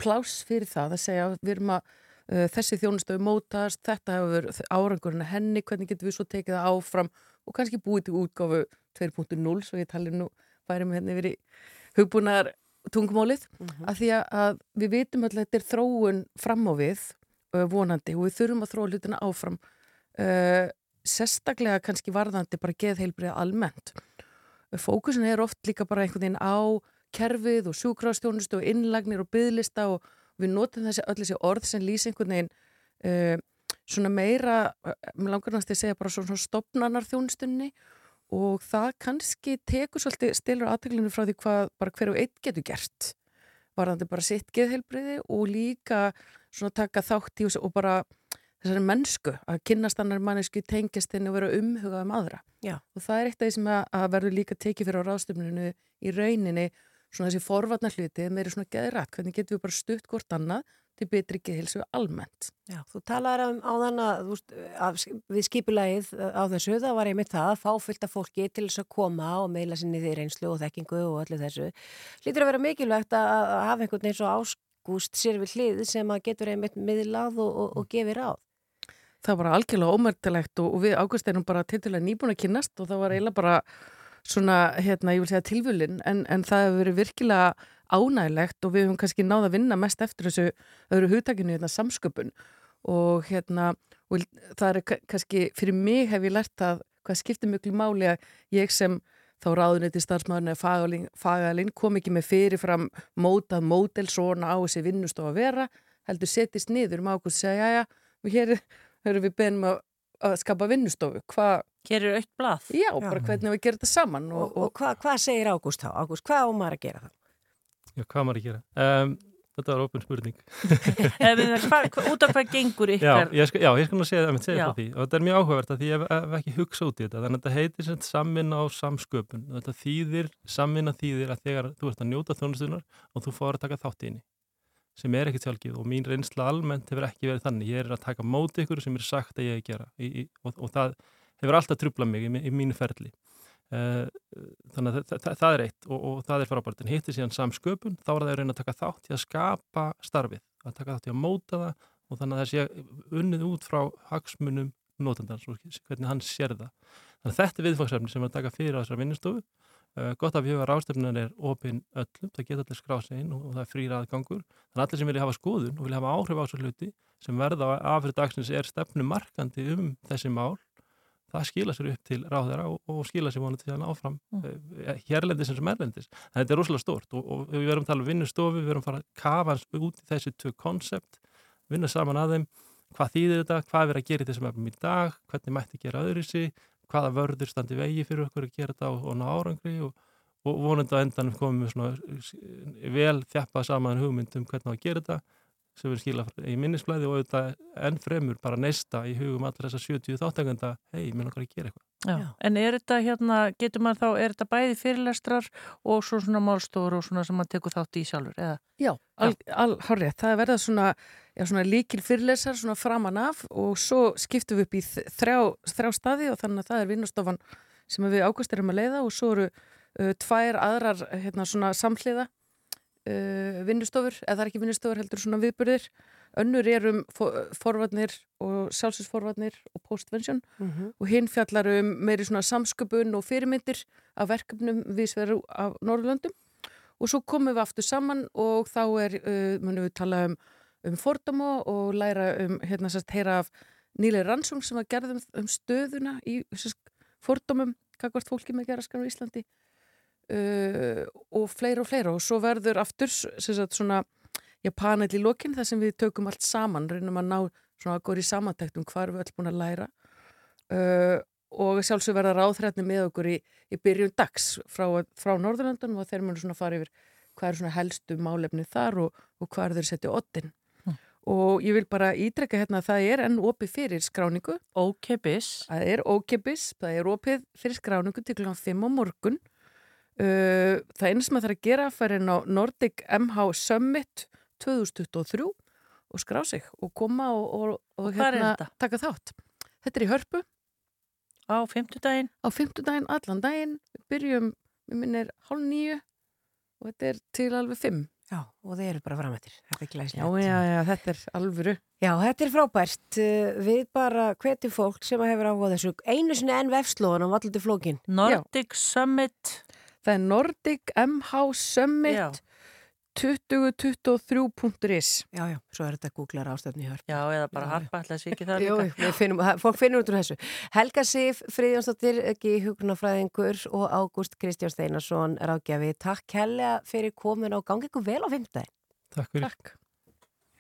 S12: pláss fyrir það að segja við erum að uh, þessi þjónustöfu mótast, þetta hefur árangurinn að henni, hvernig getum við svo tekið það áfram og kannski búið til útgáfu 2.0 svo ég tali nú væri með henni verið hugbúnaðar tungumálið. Af því að, að við vitum að þetta er þróun fram á við uh, vonandi og við þurfum að þróa hlutina áfram uh, sérstaklega kannski varðandi bara geðheilbrið almennt fókusin er oft líka bara einhvern veginn á kerfið og sjúkrastjónustu og innlagnir og byðlista og við notum þessi öll þessi orð sem lýsi einhvern veginn uh, svona meira, uh, mér langar næst að segja bara svona, svona stopnanar þjónustunni og það kannski tekur svolítið stilur aðteglinu frá því hvað bara hver og einn getur gert varðandi bara sitt geðheilbriði og líka svona taka þátt í og bara þessari mennsku að kynnast annar mannesku tengjast henni og vera umhugað um aðra
S2: Já.
S12: og það er eitt af því sem að, að verður líka tekið fyrir á ráðstöfninu í rauninni svona þessi forvarnar hluti meiri svona geðrætt, hvernig getum við bara stutt hvort annað til betri geðhilsu almennt
S2: Já, þú talaður um á þann að, við skipulegið á þessu, það var einmitt það að fá fullt af fólki til þess að koma og meila sinni því reynslu og þekkingu og öllu þessu. Lítur að vera mikilvægt að, að hafa einhvern veginn svo áskúst sér við hlið sem að getur einmitt miðlað og, og, og gefi ráð.
S12: Það var algjörlega ómertilegt og, og við águst erum bara tildulega nýbúin að kynnast og það var eiginlega bara svona, hérna, ég vil segja tilvölin en, en það hefur verið virkilega ánægilegt og við höfum kannski náða að vinna mest eftir þessu öðru hugtakinu, hérna, samsköpun. Og hérna, og það er ka- kannski, fyrir mig hef ég lært að hvað skiptir mjög máli að ég sem þá ráðuniti starfsmaðurinn eða fagalinn kom ekki með fyrirfram mótað mótel svona á þessi vinnustof að vera heldur setist niður. Um ákvæmst segja, já, já, og hér erum við beðnum að, að skapa vinnustofu. Hva,
S3: Hér er aukt blað.
S12: Já, bara hvernig við gerum þetta saman.
S2: Og, og hvað, hvað segir Ágúst þá? Ágúst, hvað á maður að gera það?
S13: Já, hvað maður að gera? Um, þetta var opin spurning.
S3: Hva- hva- út af hvað gengur
S13: Já,
S3: ykkar
S13: ég skal, já, ég skal nú segja, segja, segja
S3: Já.
S13: frá því og þetta er mjög áhugavert að því ég hef, ekki hugsa út í þetta þannig að þetta heitir sem samvinna á samsköpun og þetta þýðir, samvinna þýðir að þegar þú ert að njóta þjónustunar og þú fór að taka þátt í henni sem er ekkit sjálfgið og mín reynsla almennt hefur ekki verið þannig, ég er að taka móti ykkur sem er sagt að ég er að gera í, í, og, og það hefur alltaf trublað mig í, í mínu ferli uh, þannig að það, það, er eitt og, og það er frábært en hittir síðan samsköpun þá er það að reyna að taka þátt í að skapa starfið, að taka þátt í að móta það og þannig að það sé unnið út frá hagsmunum notendans og hvernig hann sér það. Þannig að þetta er viðfangsefni sem er að taka fyrir á þessar vinnustofu. Uh, gott að við hefur ráðstefnan er opinn öllum, það geta allir skráð sig inn og, það er frýra aðgangur. Þannig að allir sem vilja hafa skoðun og vilja hafa áhrif á þessu hluti sem verða á afrið dagsins er stefnu markandi um þessi mál það skila sér upp til ráðara og, og skila sér vonandi til hann áfram mm. hérlendis eins og merlendis. En þetta er rosalega stort og, og við verum að tala um vinnustofu, við verum að fara að kafa hans út í þessi tvö konsept, vinna saman að þeim, hvað þýðir þetta, hvað er verið að gera í þessum efnum í dag, hvernig mætti gera öðru sig, hvaða vörður standi vegi fyrir okkur að gera þetta og, og ná árangri og, og vonandi á endanum komum við svona vel þjappað saman hugmyndum hvernig á að gera þetta sem við skila í minnisblæði og auðvitað enn fremur bara neista í hugum allar þessar 70 þáttanganda, hei, minn okkar að gera eitthvað.
S3: Já. En er þetta hérna, getur maður þá, er þetta bæði fyrirlestrar og svo svona málstofur og svona sem maður tekur þátt í sjálfur, eða?
S12: Já, al, al, hárið, það verða svona, já, svona líkil fyrirlesar svona framan af og svo skiptum við upp í þrjá, þrjá staði og þannig að það er vinnustofan sem við águst erum að leiða og svo eru uh, tvær aðrar hérna, svona samhliða uh, vinnustofur, eða það er ekki vinnustofur heldur svona viðbyrðir. Önnur er um fo- forvarnir og sjálfsins og postvention
S2: Mhm.
S12: og hinn fjallar um meiri svona samsköpun og fyrirmyndir af verkefnum viðsveru af Norðurlöndum og svo komum við aftur saman og þá er, uh, munum við tala um, um fordóma og læra um, hérna sérst, heyra af nýlega rannsóng sem að gerðum um stöðuna í sérst, fordómum, kakvart fólki með geraskan á Íslandi uh, og fleira og fleira. Og svo verður aftur sagt svona panel í lokin þar sem við tökum allt saman, reynum að ná svona að góri samantækt um hvað við öll búin að læra uh, og sjálfsög verða ráðþrætni með okkur í, í byrjun dags frá, frá Norðurlandunum og þeir munu svona fara yfir hvað er svona helstu málefni þar og, og hvað er þeir setja ottin og ég vil bara ídreka hérna að það er enn opið fyrir skráningu.
S3: Ókipis
S12: Það er ókipis, það er opið fyrir skráningu til kl. 5 á morgun. Uh, Það eina sem það þarf að gera fær inn á Nordic MH Summit 2023 og skrá sig og koma og, og, og,
S3: Og þetta?
S12: taka þátt. Þetta er í hörpu.
S3: Á fimmtudaginn?
S12: Á fimmtudaginn, allan daginn. Við byrjum, við minnir hálf nýju og þetta er til alveg fimm
S2: Já, og þeir eru bara framættir. Þetta er glæsilegt.
S12: Já, já, já, þetta er alvöru.
S2: Já, þetta er frábært. Uh, Við bara hvetjum fólk sem hefur áhuga á þessu. Einu sinni enn vefslóðan á vallandi flókin.
S3: Nordic Summit.
S12: Það er Nordic MH Summit
S3: Já.
S12: 2023.is
S2: Já, já, svo er þetta að googla rástefni hér.
S3: Já, eða bara harpa ætla þessi ekki það
S2: Jú, finnum, fólk finnur út úr þessu. Helga Sif, Friðjónsdóttir, ekki hugnafræðingur og Ágúst Kristján Steinarsson ráðgjafi. Takk hella fyrir komin og gangi ykkur vel á fimmtæðin.
S13: Takk fyrir.
S12: Takk.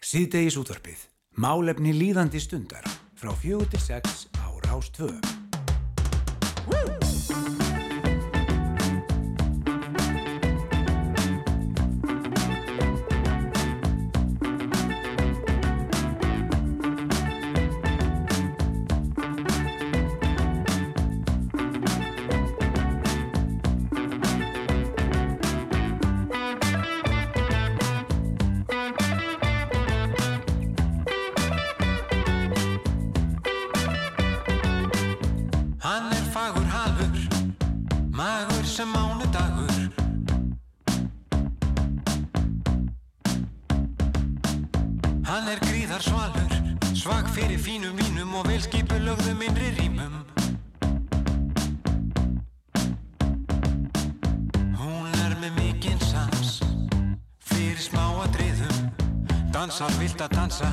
S1: Síðdegis útvarpið. Málefni líðandi stundar. Frá fjögur til sex á Rástvö.
S14: Dansar vilt að dansa,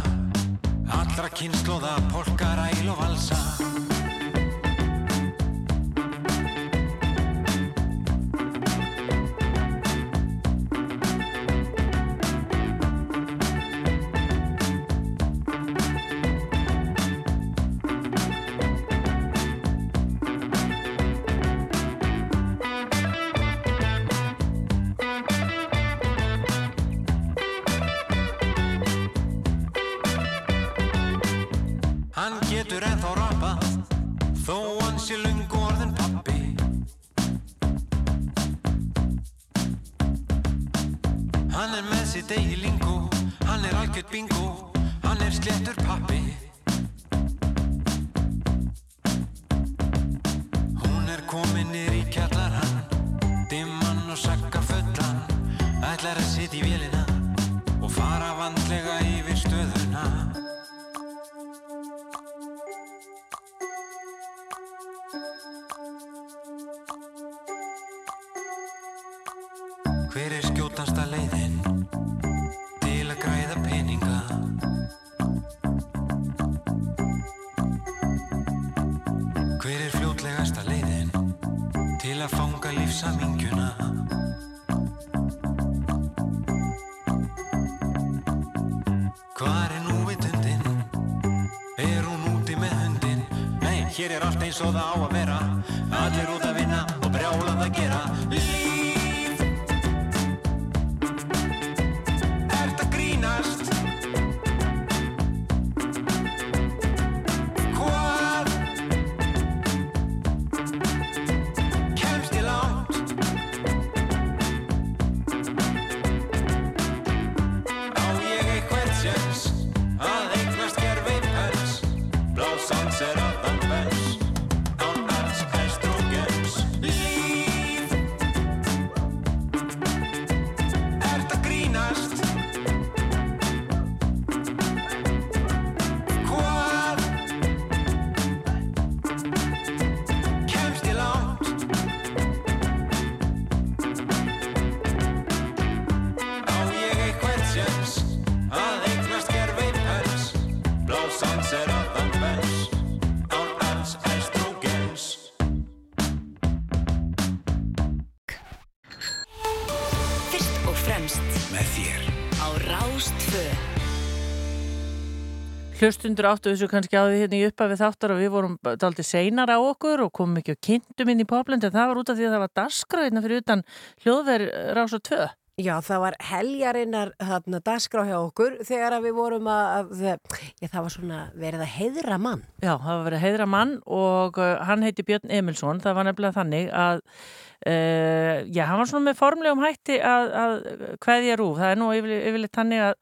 S14: allra kynnslóða, polkar, æl og valsa. Græða peninga? Hver er fljótlegasta leiðin til að fanga lífsamingjuna? Hvar er nú vitundin? Er hún úti með hundin? Nei, hér er allt eins og það á að vera Allir út að vinna og brjálað að gera Líf
S3: Hlustundur áttu þessu kannski á því hérna í uppa við þáttar og við vorum daldi seinar á okkur og komum ekki og kynntum inn í poplandi en það var út af því að það var dasgröðina fyrir utan hljóðver Rás og 2.
S2: Já, það var heljarinnar þarna dagskrá hjá okkur þegar að við vorum að, að já, það var svona verið að heiðra mann.
S3: Já, það var verið að heiðra mann og uh, hann heiti Björn Emilsson, það var nefnilega þannig að uh, já, hann var svona með formlegum hætti að, að kveðja rúf, það er nú yfirleitt, yfirleitt þannig að,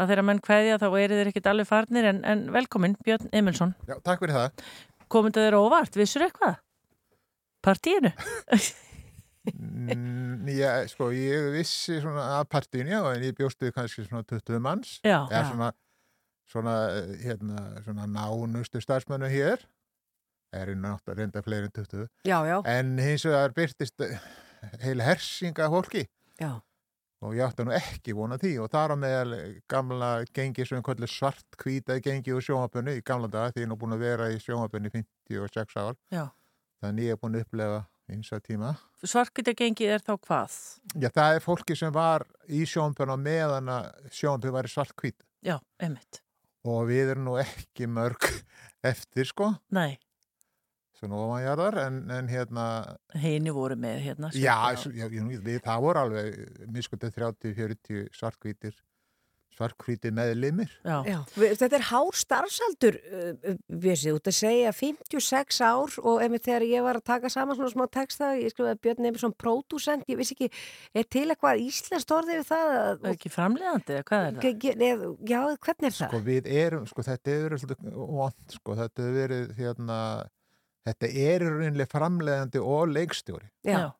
S3: að þegar menn kveðja þá eru þeir ekkit alveg farnir en, en velkomin Björn Emilsson.
S15: Já, takk fyrir það.
S3: Komið þeir óvart, vissur eitthvað? Partíinu?
S15: Mm, já, sko, ég vissi svona að partíun, já, en ég bjóstu kannski svona 20 manns.
S3: Já. Já.
S15: svona, svona, hérna, svona nánustu starfsmennu hér. Það eru náttúrulega reynda fleiri en 20.
S2: Já, já.
S15: En hins vegar byrtist heil hersinga fólki.
S2: Já.
S15: Og ég átti nú ekki vona því og þar á meðal gamla gengi sem kvöldu svart hvítað gengi úr sjónvapinu í gamla daga því ég er nú búin að vera í sjónvapinu í 56 ár.
S3: Já.
S15: Þannig ég er búin að upplefa eins að tíma.
S3: Svarkvita gengi er þá hvað?
S15: Já, það er fólki sem var í sjónpjörn og meðan að sjónpjörn var svart hvít
S3: Já, einmitt.
S15: og við erum nú ekki mörg eftir sko
S3: Nei,
S15: svona ofanjarðar en, en hérna
S3: heini voru með hérna.
S15: já, já, já, við, það voru alveg miskutið 30-40 svartkvítir svartkvítir.
S3: Já,
S2: við- þetta er hár starfsaldur uh, við út að segja 56 ár og ef þegar ég var að taka saman svona smá texta, ég skrifaði Björn Nefnsson pródúsent, ég vissi ekki, er til eitthvað íslenskt orðið við það? að-
S3: Ekki framleiðandi, eða hvað er það?
S2: Eð- Já, hvernig er það?
S15: sko við erum, sko þetta hefur verið svolítið vond, sko þetta hefur verið hérna, þetta er í rauninlega framleiðandi og leikstjóri
S2: Já.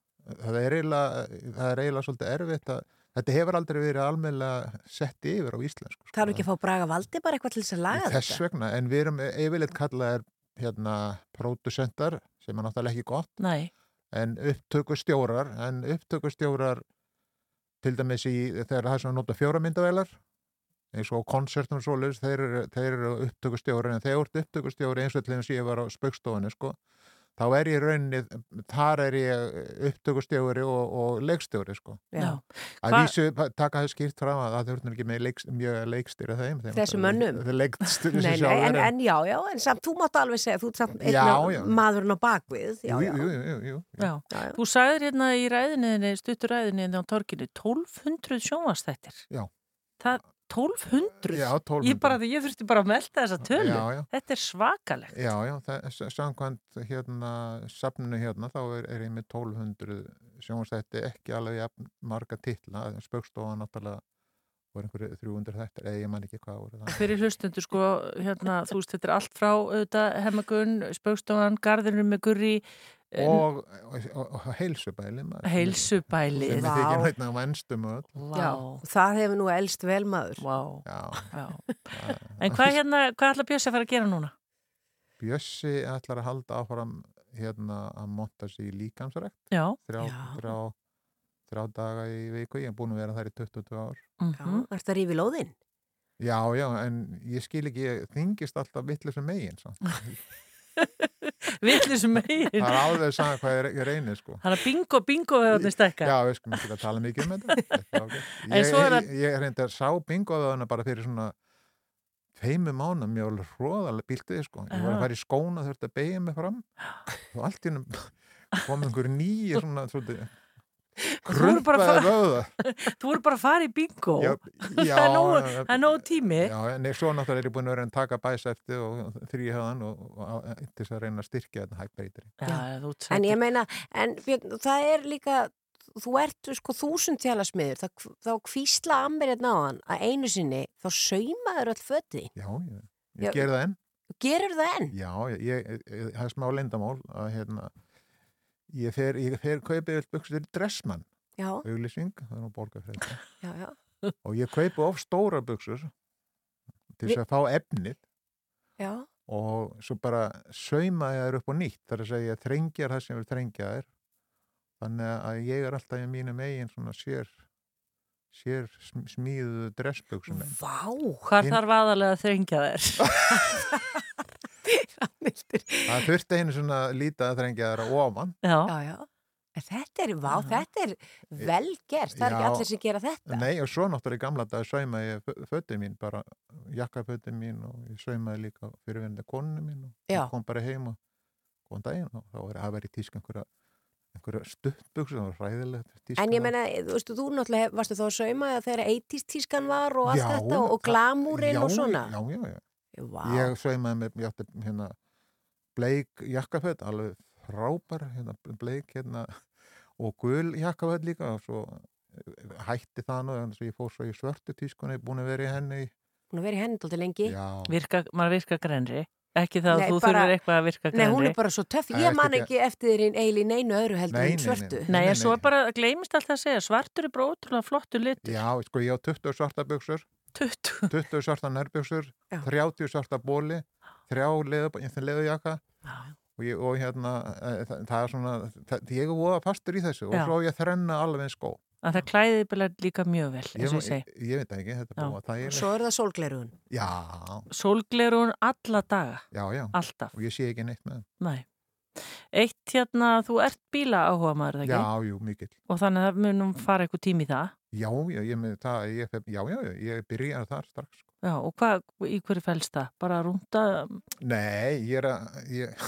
S15: það er eiginlega það er eiginlega svolítið erfitt að þetta hefur aldrei verið almennilega sett yfir á íslensku
S2: Það er ekki að fá Braga Valdi bara eitthvað til þess að laga
S15: þess
S2: þetta?
S15: vegna, en við erum yfirleitt kallaðir hérna pródusentar sem er náttúrulega ekki gott
S3: Nei.
S15: en upptökustjórar en upptökustjórar til dæmis í þegar það er svona nota fjóramyndavelar eins og konsertum og svoleiðis, þeir, eru- þeir eru upptökustjórar en þegar þú ert upptökustjóri eins og til þess að ég var á spaukstofunni sko þá er ég rauninni, þar er ég upptökustjóri og, og leikstjóri sko. Að
S2: Hva-
S15: vísu taka það skýrt fram að það þurftur ekki með leikst, mjög leikstýra þeim. þeim
S2: Þessum mönnum?
S15: Er
S2: en, en já, já, en samt, þú mátt alveg segja, þú ert samt einn maðurinn á bakvið, já,
S15: Jú,
S2: já.
S15: jú, jú, jú, jú.
S3: Já. Þú sagðir hérna í ræðinni, stuttur ræðinni á torkinu, 1200 sjónvastættir.
S15: Já.
S3: Það, 1200?
S15: Já, 1200.
S3: Ég, bara, ég þurfti bara að melda þessa tölu.
S15: Já, já.
S3: Þetta er svakalegt.
S15: Já, já, samkvæmt hérna, safninu hérna, þá er, er ég með 1200 sjónstætti ekki alveg jafn marga titla, spökstofa náttúrulega voru einhverju 300 þetta, eða ég man ekki hvað voru það.
S3: Fyrir hlustundur sko, hérna, þú veist, þetta er allt frá auðvitað, hemmagun, spökstofan, garðinu með gurri,
S15: Og, og, og, og heilsubæli. maður.
S3: Heilsubæli,
S15: Sem við þykjum hérna á ennstum öll.
S2: Já, það hefur nú elst vel maður.
S3: Vá.
S15: Já.
S3: En hvað hérna, hvað ætla Bjössi að fara að gera núna?
S15: Bjössi ætlar að halda áfram hérna að monta sig í líkamsrækt.
S3: Já.
S15: Þrjá,
S2: Já.
S15: þrjá, þrjá daga í viku. Ég er búin að vera þar í 22 ár.
S2: Já, ertu að rífi lóðinn?
S15: Já, já, en ég skil ekki, ég þingist alltaf vitlisum megin. samt.
S3: Villisum megin.
S15: Það er alveg saman hvað ég, ég reynir, sko.
S3: Þannig að bingo, bingo þetta stekka.
S15: Já, við skulum ekki að tala mikið um þetta. þetta.
S3: En
S15: ég, ég, ég reyndi að sá bingoðaðuna bara fyrir svona tveimu mánum, ég var alveg hróðalega bíltið, sko. Ég var að fara í skóna þurfti að beigja mig fram og allt í hennum kom einhver nýja svona, svona
S3: að
S15: krumpaði vöða.
S3: Þú voru bara að fara í bingo.
S15: Já, já,
S3: er það er nógu tími.
S15: Já, en svo náttúrulega er ég búin að vera að taka bæsefti og þrýja höðan og, og, og til þess að reyna að styrkja þetta
S3: þú
S2: En ég meina, en Björn, það er líka, þú ert sko þúsundtjala smiður, þá kvísla að mér hérna að einu sinni, þá saumaður öll föti.
S15: Já, ég,
S2: Já.
S15: ég ger það enn.
S2: Gerur það enn?
S15: Já, það er smá leyndamál að hérna, ég fer, ég fer kaupið vilt buksur dressmann,
S2: Já,
S15: auglýsing, það er nú borgarfrelda.
S2: já, já.
S15: og ég kaupi of stóra buksur til þess
S2: Vi-
S15: að fá efnið
S2: Já,
S15: og svo bara sauma ég þær upp á nýtt þar að segja þrengjar það sem við þrengja þær þannig að ég er alltaf í mínu megin svona sér sér sm- smíðuðu dressbuksum
S2: Vá!
S3: Hvar þarf aðalega að þrengja þér?
S15: það þurfti einu svona lítið að þrengja þær að ofan
S3: Já.
S2: já, þetta er, vá, þetta er vel gert, það er ekki
S15: Já.
S2: allir sem gera þetta.
S15: Nei, og svo náttúrulega í gamla dag sauma ég fötið mín, bara jakkafötið mín og ég saumaði líka fyrirvenda koninu mín og ég kom bara heim og góðan daginn og þá var að vera í tísk einhverja, einhverja stuttbuksu, það var ræðilegt tíska.
S2: En ég meina, þú veist, þú náttúrulega, varstu þá að sauma þegar 80s tískan var og allt
S15: Já,
S2: þetta og glamúrin og svona?
S15: Já, já, já.
S2: Vá.
S15: Ég saumaði með, ég átti hérna bleik jakkaföt, alveg frábær, hérna bleik hérna og gul jakkaföt líka og svo eh, hætti það nú, þannig að ég fór svo í svörtu tískunni, búin að vera í henni
S2: Hún har verið í henni alltaf lengi.
S3: Virka, maður virka grenri. Ekki það að
S2: Nei,
S3: þú
S2: bara-
S3: þurfur eitthvað að virka
S2: Nei,
S3: grenri.
S2: hún er bara svo töff.
S3: Það er
S2: Ég man
S3: ekki-
S2: eftir þér í eili neinu öðru heldur
S15: Nei,
S2: en
S15: nei, nei,
S2: svörtu.
S3: Nei, en svo er bara, gleymist alltaf að segja, svartur er bara ótrúlega flottur litur.
S15: Já, sko, ég á 20 svarta buksur
S3: 20?
S15: 20 svarta nærbuksur 30 svarta bóli þrjá leðujakka og, ég, og hérna e, það, það er svona, það, ég er voða fastur í þessu og
S3: Já.
S15: svo á ég þrenna alveg eins skó
S3: En það klæði bara líka mjög vel, eins og ég
S15: ég, ég veit ekki, þetta er er
S2: Svo er það sólglerugun.
S15: Já,
S3: Sólglerun alla daga.
S15: já, já
S3: Alltaf.
S15: og ég sé ekki neitt með.
S3: Nei. Eitt hérna, þú ert bíla áhuga maður, ekki?
S15: Já, jú,
S3: Og þannig að það munum fara eitthvað tími í það.
S15: Já, já, ég með það, ég, fer- já, já, já, ég byrjaði þar strax sko.
S3: Já, og hvað, í hverju fælst það? Bara að rúnda?
S15: Nei, ég er að ég,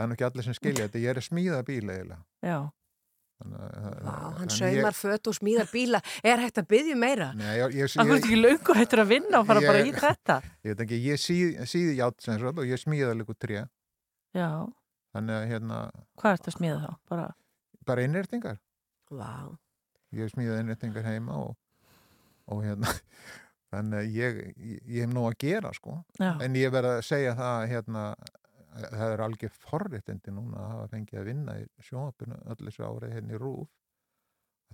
S15: það er nú ekki allir sem skilja þetta ég er að smíða bíla eiginlega
S3: Já.
S2: Vá, hann saumar fött og smíðar bíla. Er hægt að byggja meira?
S15: Ég, ég,
S3: Það er ekki löngu hættur að vinna og fara bara í þetta.
S15: Ég veit ekki, ég síð, síði sem sagt og ég smíða líka tré
S3: Já.
S15: þannig að hérna
S3: Hvað ertu að smíða þá? Bara...
S15: bara innrætingar
S2: Vá.
S15: ég smíða innrætingar heima og, og hérna þannig að ég, ég, ég hef nú að gera sko
S3: Já.
S15: en ég verð að segja það hérna það er algjör forréttindi núna að hafa fengið að vinna í sjónvapinu öll þessu árið hérna í rúf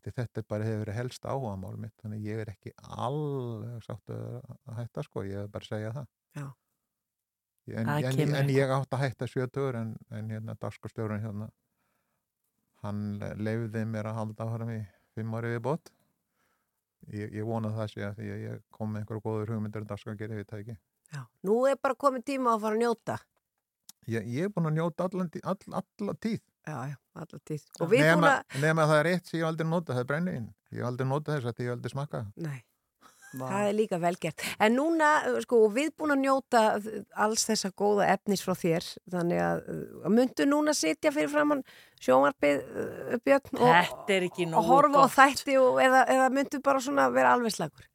S15: þetta bara hefur verið helst áhugamál mitt þannig ég er ekki alveg sátt að hætta sko, ég er bara að segja það
S2: Já.
S15: en,
S3: Það
S15: en, en ég átt að hætta sjötugur en, en hérna dagskostjórun hérna hann leiði mér að halda áfram í fimm ári við bót ég, ég vona það sé að því að ég kom með einhverju góður hugmyndir um dagskostjórun við tæki
S2: Já. Nú er bara komið tíma að fara að njóta.
S15: Ég, ég er búin að njóta allan, tí- all, alla tíð
S2: Já, já, alla tíð. Og við búin
S15: nema,
S2: að...
S15: nema að það er eitt sem ég aldrei nota það er brenniðin, ég aldrei nota þess að ég hef aldrei smakka
S2: Nei. Það er líka velgert. En núna, sko, við búin að njóta alls þessa góða efnis frá þér, þannig að myndu núna sitja fyrir framann sjónvarpið uh, Björn og, og horfa á þætti og, eða, eða myndu bara svona vera alveg slagur.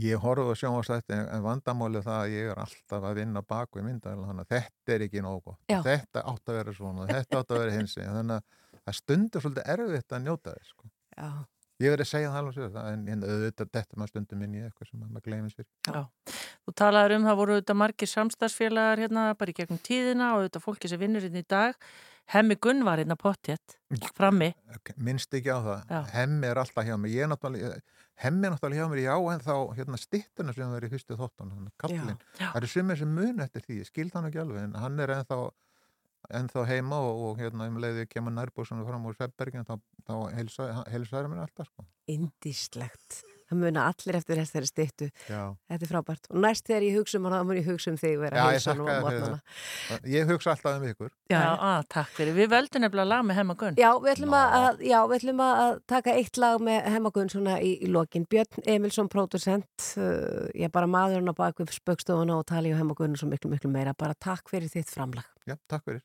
S16: Ég horfði á sjónvarslætti en en vandamálið það að ég er alltaf að vinna bak við myndavel þannig að þetta er ekki nógu. Þetta átt að vera svona, þetta átt að vera hins þannig að það stundur svolítið erfitt að njóta þess. Sko. Ég verið að segja það alveg sér en, en auðvitað þetta maður stundum inn í eitthvað sem maður gleymið sér.
S3: Já. Þú talaður um það voru auðvitað margir samstagsfélagar hérna bara í gegnum tíðina og auðvitað fólki sem vinnur hérna í dag. Hemmi Gunn var hérna pottjett frammi.
S16: Minnst ekki á það. Hemmi er alltaf hjá mér. Ég er náttúrulega, hemmi er náttúrulega hjá mér já en þá hérna stittuna sem var í fyrstu þóttan,
S3: já.
S16: Það eru sumir sem mun eftir því, ég skildi hann ekki alveg en hann er ennþá, ennþá heima og, og hérna um leiði kemur nærbúsinu fram úr Svebbergin þá, þá heilsaður mér alltaf sko.
S2: Indislegt. Það muna allir eftir þessari styttu.
S16: Já.
S2: Þetta er frábært. Og næst þegar ég hugsa um hana, þá mun ég hugsa um þig vera
S16: Já, ég. Ég hugsa alltaf um ykkur.
S3: Já, að, takk fyrir. Við völdum nefnilega lag með Hemma Gunn.
S2: Já, við ætlum, að, að, já, við ætlum að að taka eitt lag með Hemmagun svona í, í lokin. Björn Emilsson, producent, uh, ég er bara maðurinn á bakvið spöggstofuna og tali og Hemmagun svo miklu, miklu meira. Bara takk fyrir þitt framlag.
S16: Já, takk fyrir.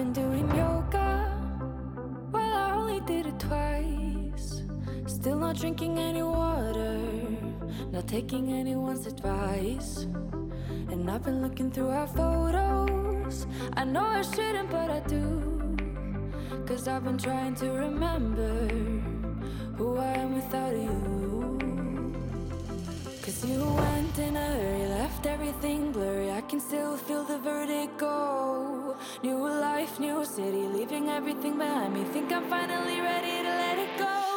S5: Been doing yoga. Well, I only did it twice. Still not drinking any water. Not taking anyone's advice. And I've been looking through our photos. I know I shouldn't, but I do. Cause I've been trying to remember who I am without you. Cause you went in a hurry, left everything blurry. I can still feel the vertigo. New life, new city, leaving everything behind me. Think I'm finally ready to let it go.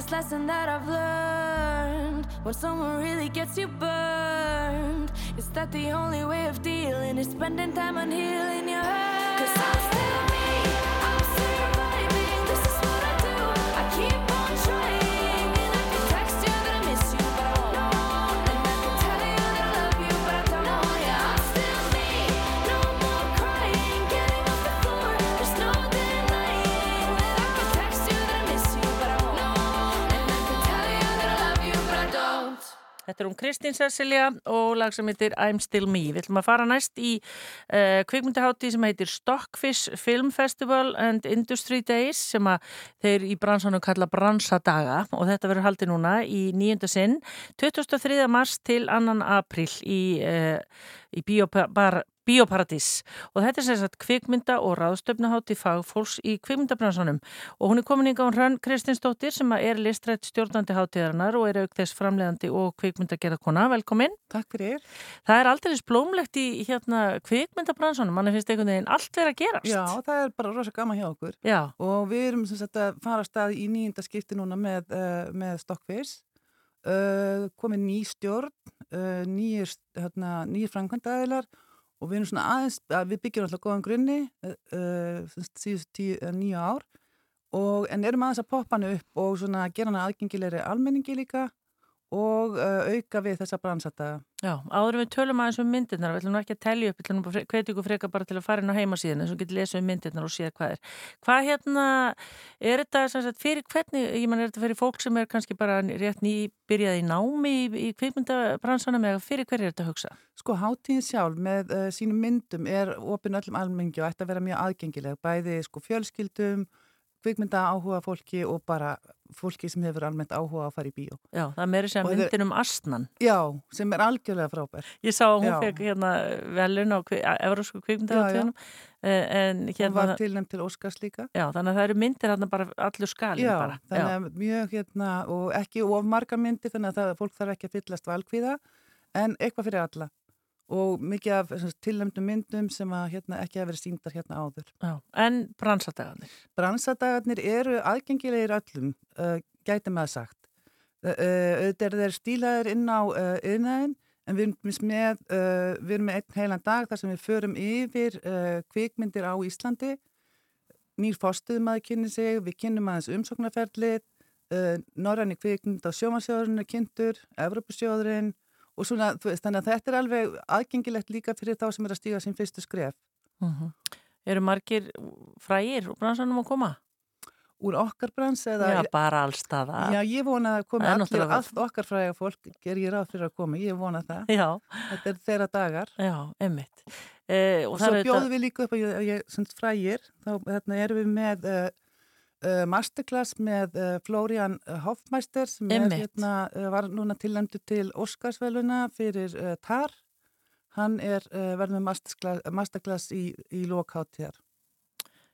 S5: Biggest lesson that I've learned. When someone really gets you burned is that the only way of dealing is spending time on healing
S3: Þetta er um Kristín Cecilia og lag sem heitir I'm Still Me. Við ætlum að fara næst í uh, kvikmyndahátti sem heitir Stockfish Film Festival and Industry Days sem að þeir í bransanum kalla bransadaga og þetta verður haldið núna í nýjunda sinn 23. mars til 2. april í, uh, í Bíobar Bíóparadís og þetta er sem sagt kvikmynda og ráðstöfnahátti fagfólks í kvikmyndabransanum og hún er komin yngan Hrönn Kristinsdóttir sem er listrætt stjórnandi hátíðarinnar og er auk þess framleiðandi og kvikmyndagerðarkona. Velkomin.
S17: Takk fyrir.
S3: Það er aldrei blómlegt í hérna kvikmyndabransanum, mann finnst einhvern veginn allt verið að gerast.
S17: Já, það er bara rosa gaman hjá okkur
S3: Já.
S17: og við erum sem sagt að fara að stað í nýjunda skipti núna með, uh, með Stockfish uh, komið ný stjórn uh, nýjir, hérna, nýjir og við erum svona aðeins, að við byggjum alltaf góðan grunni uh, uh, síðust tíu, uh, nýja ár. Og, en erum aðeins að poppa hann upp og svona gera hann aðgengilegri almenningi líka og uh, auka við þessa bransata
S3: Já, áður við tölum aðeins um myndirnar, við ætlum ekki að telja upp, við ætlum að hvetja ykkur freka bara til að fara inn á heimasíðan eins og getur lesið um myndirnar og séð hvað er. Hvað hérna, er þetta sem sagt fyrir hvernig, ég mann er þetta fyrir fólk sem er kannski bara rétt nýbyrjað í námi í, í kvikmyndabransanum eða fyrir hver er þetta að hugsa?
S17: Sko hátíðin sjálf með uh, sínum myndum er opin öllum almenningi og ætti að vera mjög aðgengileg, bæði sko fjölskyldum, kvikmynda áhuga fólki og bara fólki sem hefur almennt áhuga að fara í bíó.
S3: Já, það meiri sem
S17: Og
S3: myndin
S17: þeir-
S3: um Astnan.
S17: Já, sem er algjörlega frábær.
S3: Ég sá að hún
S17: Já.
S3: fekk hérna velun á Evrósku kvikmyndahátíðunum en
S17: Hún
S3: hérna
S17: var tilnæmt til Óskars líka.
S3: Já, þannig að það eru myndir hérna bara allur skalinn
S17: Já,
S3: bara.
S17: þannig að mjög hérna og ekki of margar myndir þannig að það, fólk þarf ekki að fyllast valkvíða en eitthvað fyrir alla og mikið af tilnæmdum myndum sem að hérna, ekki hafa verið síndar hérna áður.
S3: Já, en bransadagarnir?
S17: Bransadagarnir eru aðgengilegir öllum, uh, gæti að sagt. Uh, Auðvitað eru þeir stílaðir inn á uh, yðnaðin en við erum með, við erum með einn heilan dag þar sem við förum yfir kvikmyndir á Íslandi nýr fórstuðum að kynni sig, við kynnum aðeins umsóknarferlið, uh, Norræni kvikmynd á sjómasjóðurinn er kynntur, Evropasjóðurinn og svona, veist, þannig að þetta er alveg aðgengilegt líka fyrir þá sem er að stíga sín fyrstu skref
S3: Mhm. Eru margir frægir úr bransanum að koma?
S17: Úr okkar brans eða
S3: Já, bara allstaða.
S17: Já, ég vona að komi allir, allt okkar fræga fólk ger ég ráð fyrir að koma, ég vona það
S3: Já.
S17: Þetta er þeirra dagar
S3: Já, einmitt eh,
S17: Og,
S3: og
S17: svo bjóðum
S3: auðvitað-
S17: við líka upp að ég, ég frægir, þá hérna, erum við með uh, uh, masterclass með uh, Florian Hoffmeister sem er, hérna, uh, var núna tilnæmdu til Óskarsveluna fyrir uh, TAR. Hann er uh, verður með masterclass, masterclass í, í lokháttíðar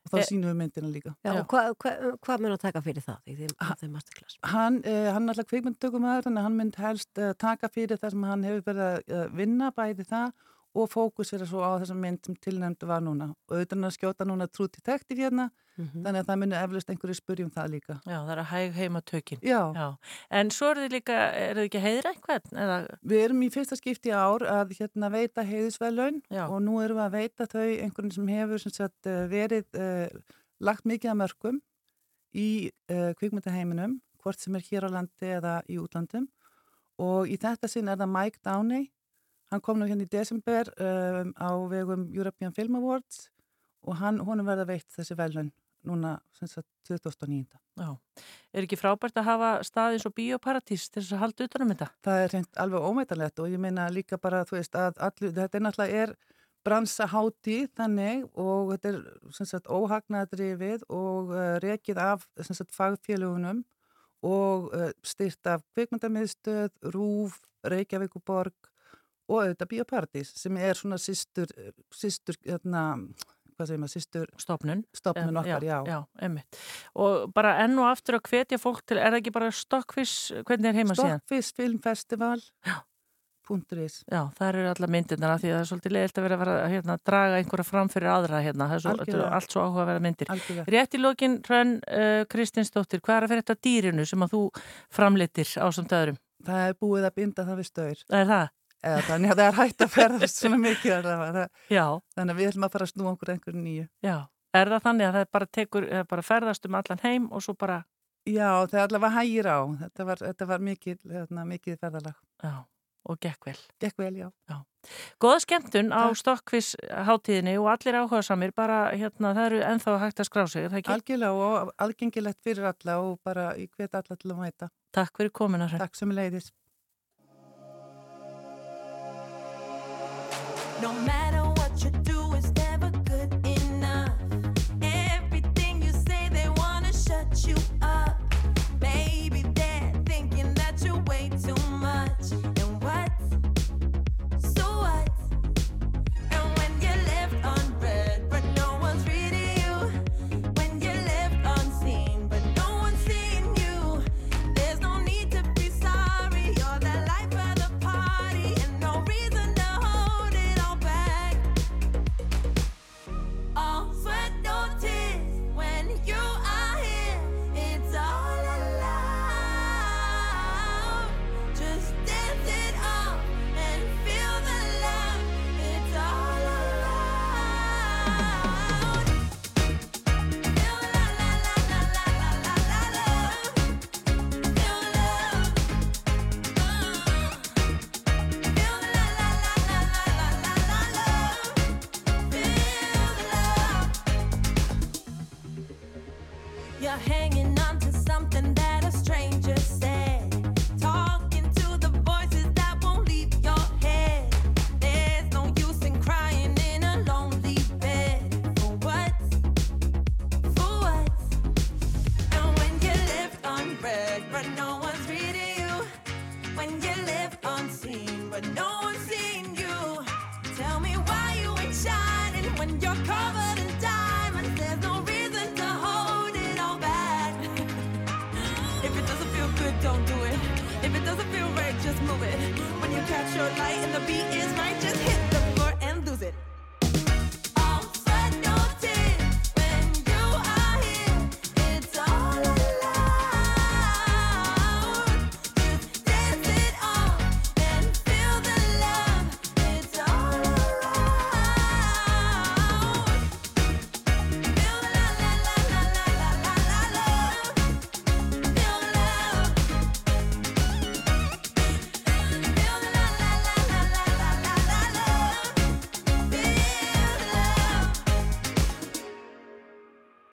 S17: og þá
S2: Eh,
S17: sínum við myndina líka.
S2: Já, og hvað hva, hva mun að taka fyrir það í þeim, masterclass?
S17: Hann, uh, hann er alltaf kvikmyndtökumæður þannig að hann mynd helst uh, taka fyrir það sem hann hefur verið að uh, vinna bæði það og fókusera svo á þessa mynd sem tilnæmdu var núna og auðvitað hann að skjóta núna True Detective hérna
S3: Mhm.
S17: þannig að það muni eflust einhverju spyrjum það líka
S3: Já, það er að hæg heima tökin.
S17: Já.
S3: En svo er þið líka, er þið ekki að heiðra eitthvað? Eða...
S17: Við erum í fyrsta skipti ár að hérna veita heiðisveðlaun og nú erum við að veita þau einhvern sem hefur sem sagt, eh, verið uh, lagt mikið að mörgum í uh, kvikmyndaheiminum, hvort sem er hér á landi eða í útlandum og í þetta sinn er það Mike Downey hann kom nú hérna í desember um, á vegum European Film Awards og hann, honum verða veitt þessi veðlaun núna sem sagt 2009.
S3: Já, er ekki frábært að hafa staði eins og bioparatís til þess að halda utanum þetta?
S17: Það er reynd alveg ómeitalegt og ég meina líka bara, þú veist, að allu, þetta er náttúrulega er bransahátti þannig og þetta er sem sagt óhagnaðrifið og uh, rekið af sem sagt fagfélugunum og uh, styrt af kvikmyndamiðstöð, Rúf, Reykjavíkuborg og auðvitað Bíoparadís sem er svona sýstur, sýstur, hérna, hvað segir maður, sýstur
S3: stopnun,
S17: stopnun okkar, já.
S3: Já, einmitt. Og bara enn og aftur að hvetja fólk til, er það ekki bara Stockfish, hvernig er heima síðan?
S17: Stockfish Filmfestival .is
S3: Já, það eru alla myndirnar af því að það er svolítið leiðilt að vera að hérna, draga einhverja fram fyrir aðra hérna, það er svo, allt svo áhuga að vera myndir.
S17: Algjörlega.
S3: Rétt í lokin, Hrönn uh, Kristinsdóttir, hvað er að fyrir þetta dýrinu sem að þú framlitir á samt öðrum?
S17: Það er búið að binda það við staur.
S3: Það er það?
S17: Eða þannig að það er hægt að ferðast svona mikið allavega. Þannig að við ætlum að fara að snúa okkur einhverju nýju.
S3: Já. Er það þannig að það bara tekur, bara ferðast um allan heim og svo bara...
S17: Já, það allavega hægir á. Þetta var, þetta var mikið, hérna, mikið ferðalag.
S3: Já, og gekk vel.
S17: Gekk vel, já.
S3: já. Góða skemmtun á Stokkvis hátíðinni og allir áhuga samir, bara hérna, það eru ennþá hægt að skrá sig, er það ekki?
S17: Algjörlega og aðgengilegt fyrir alla og bara ég hvet alla til að mæta.
S3: Takk fyrir komina.
S17: Takk sem leiðis.
S18: No matter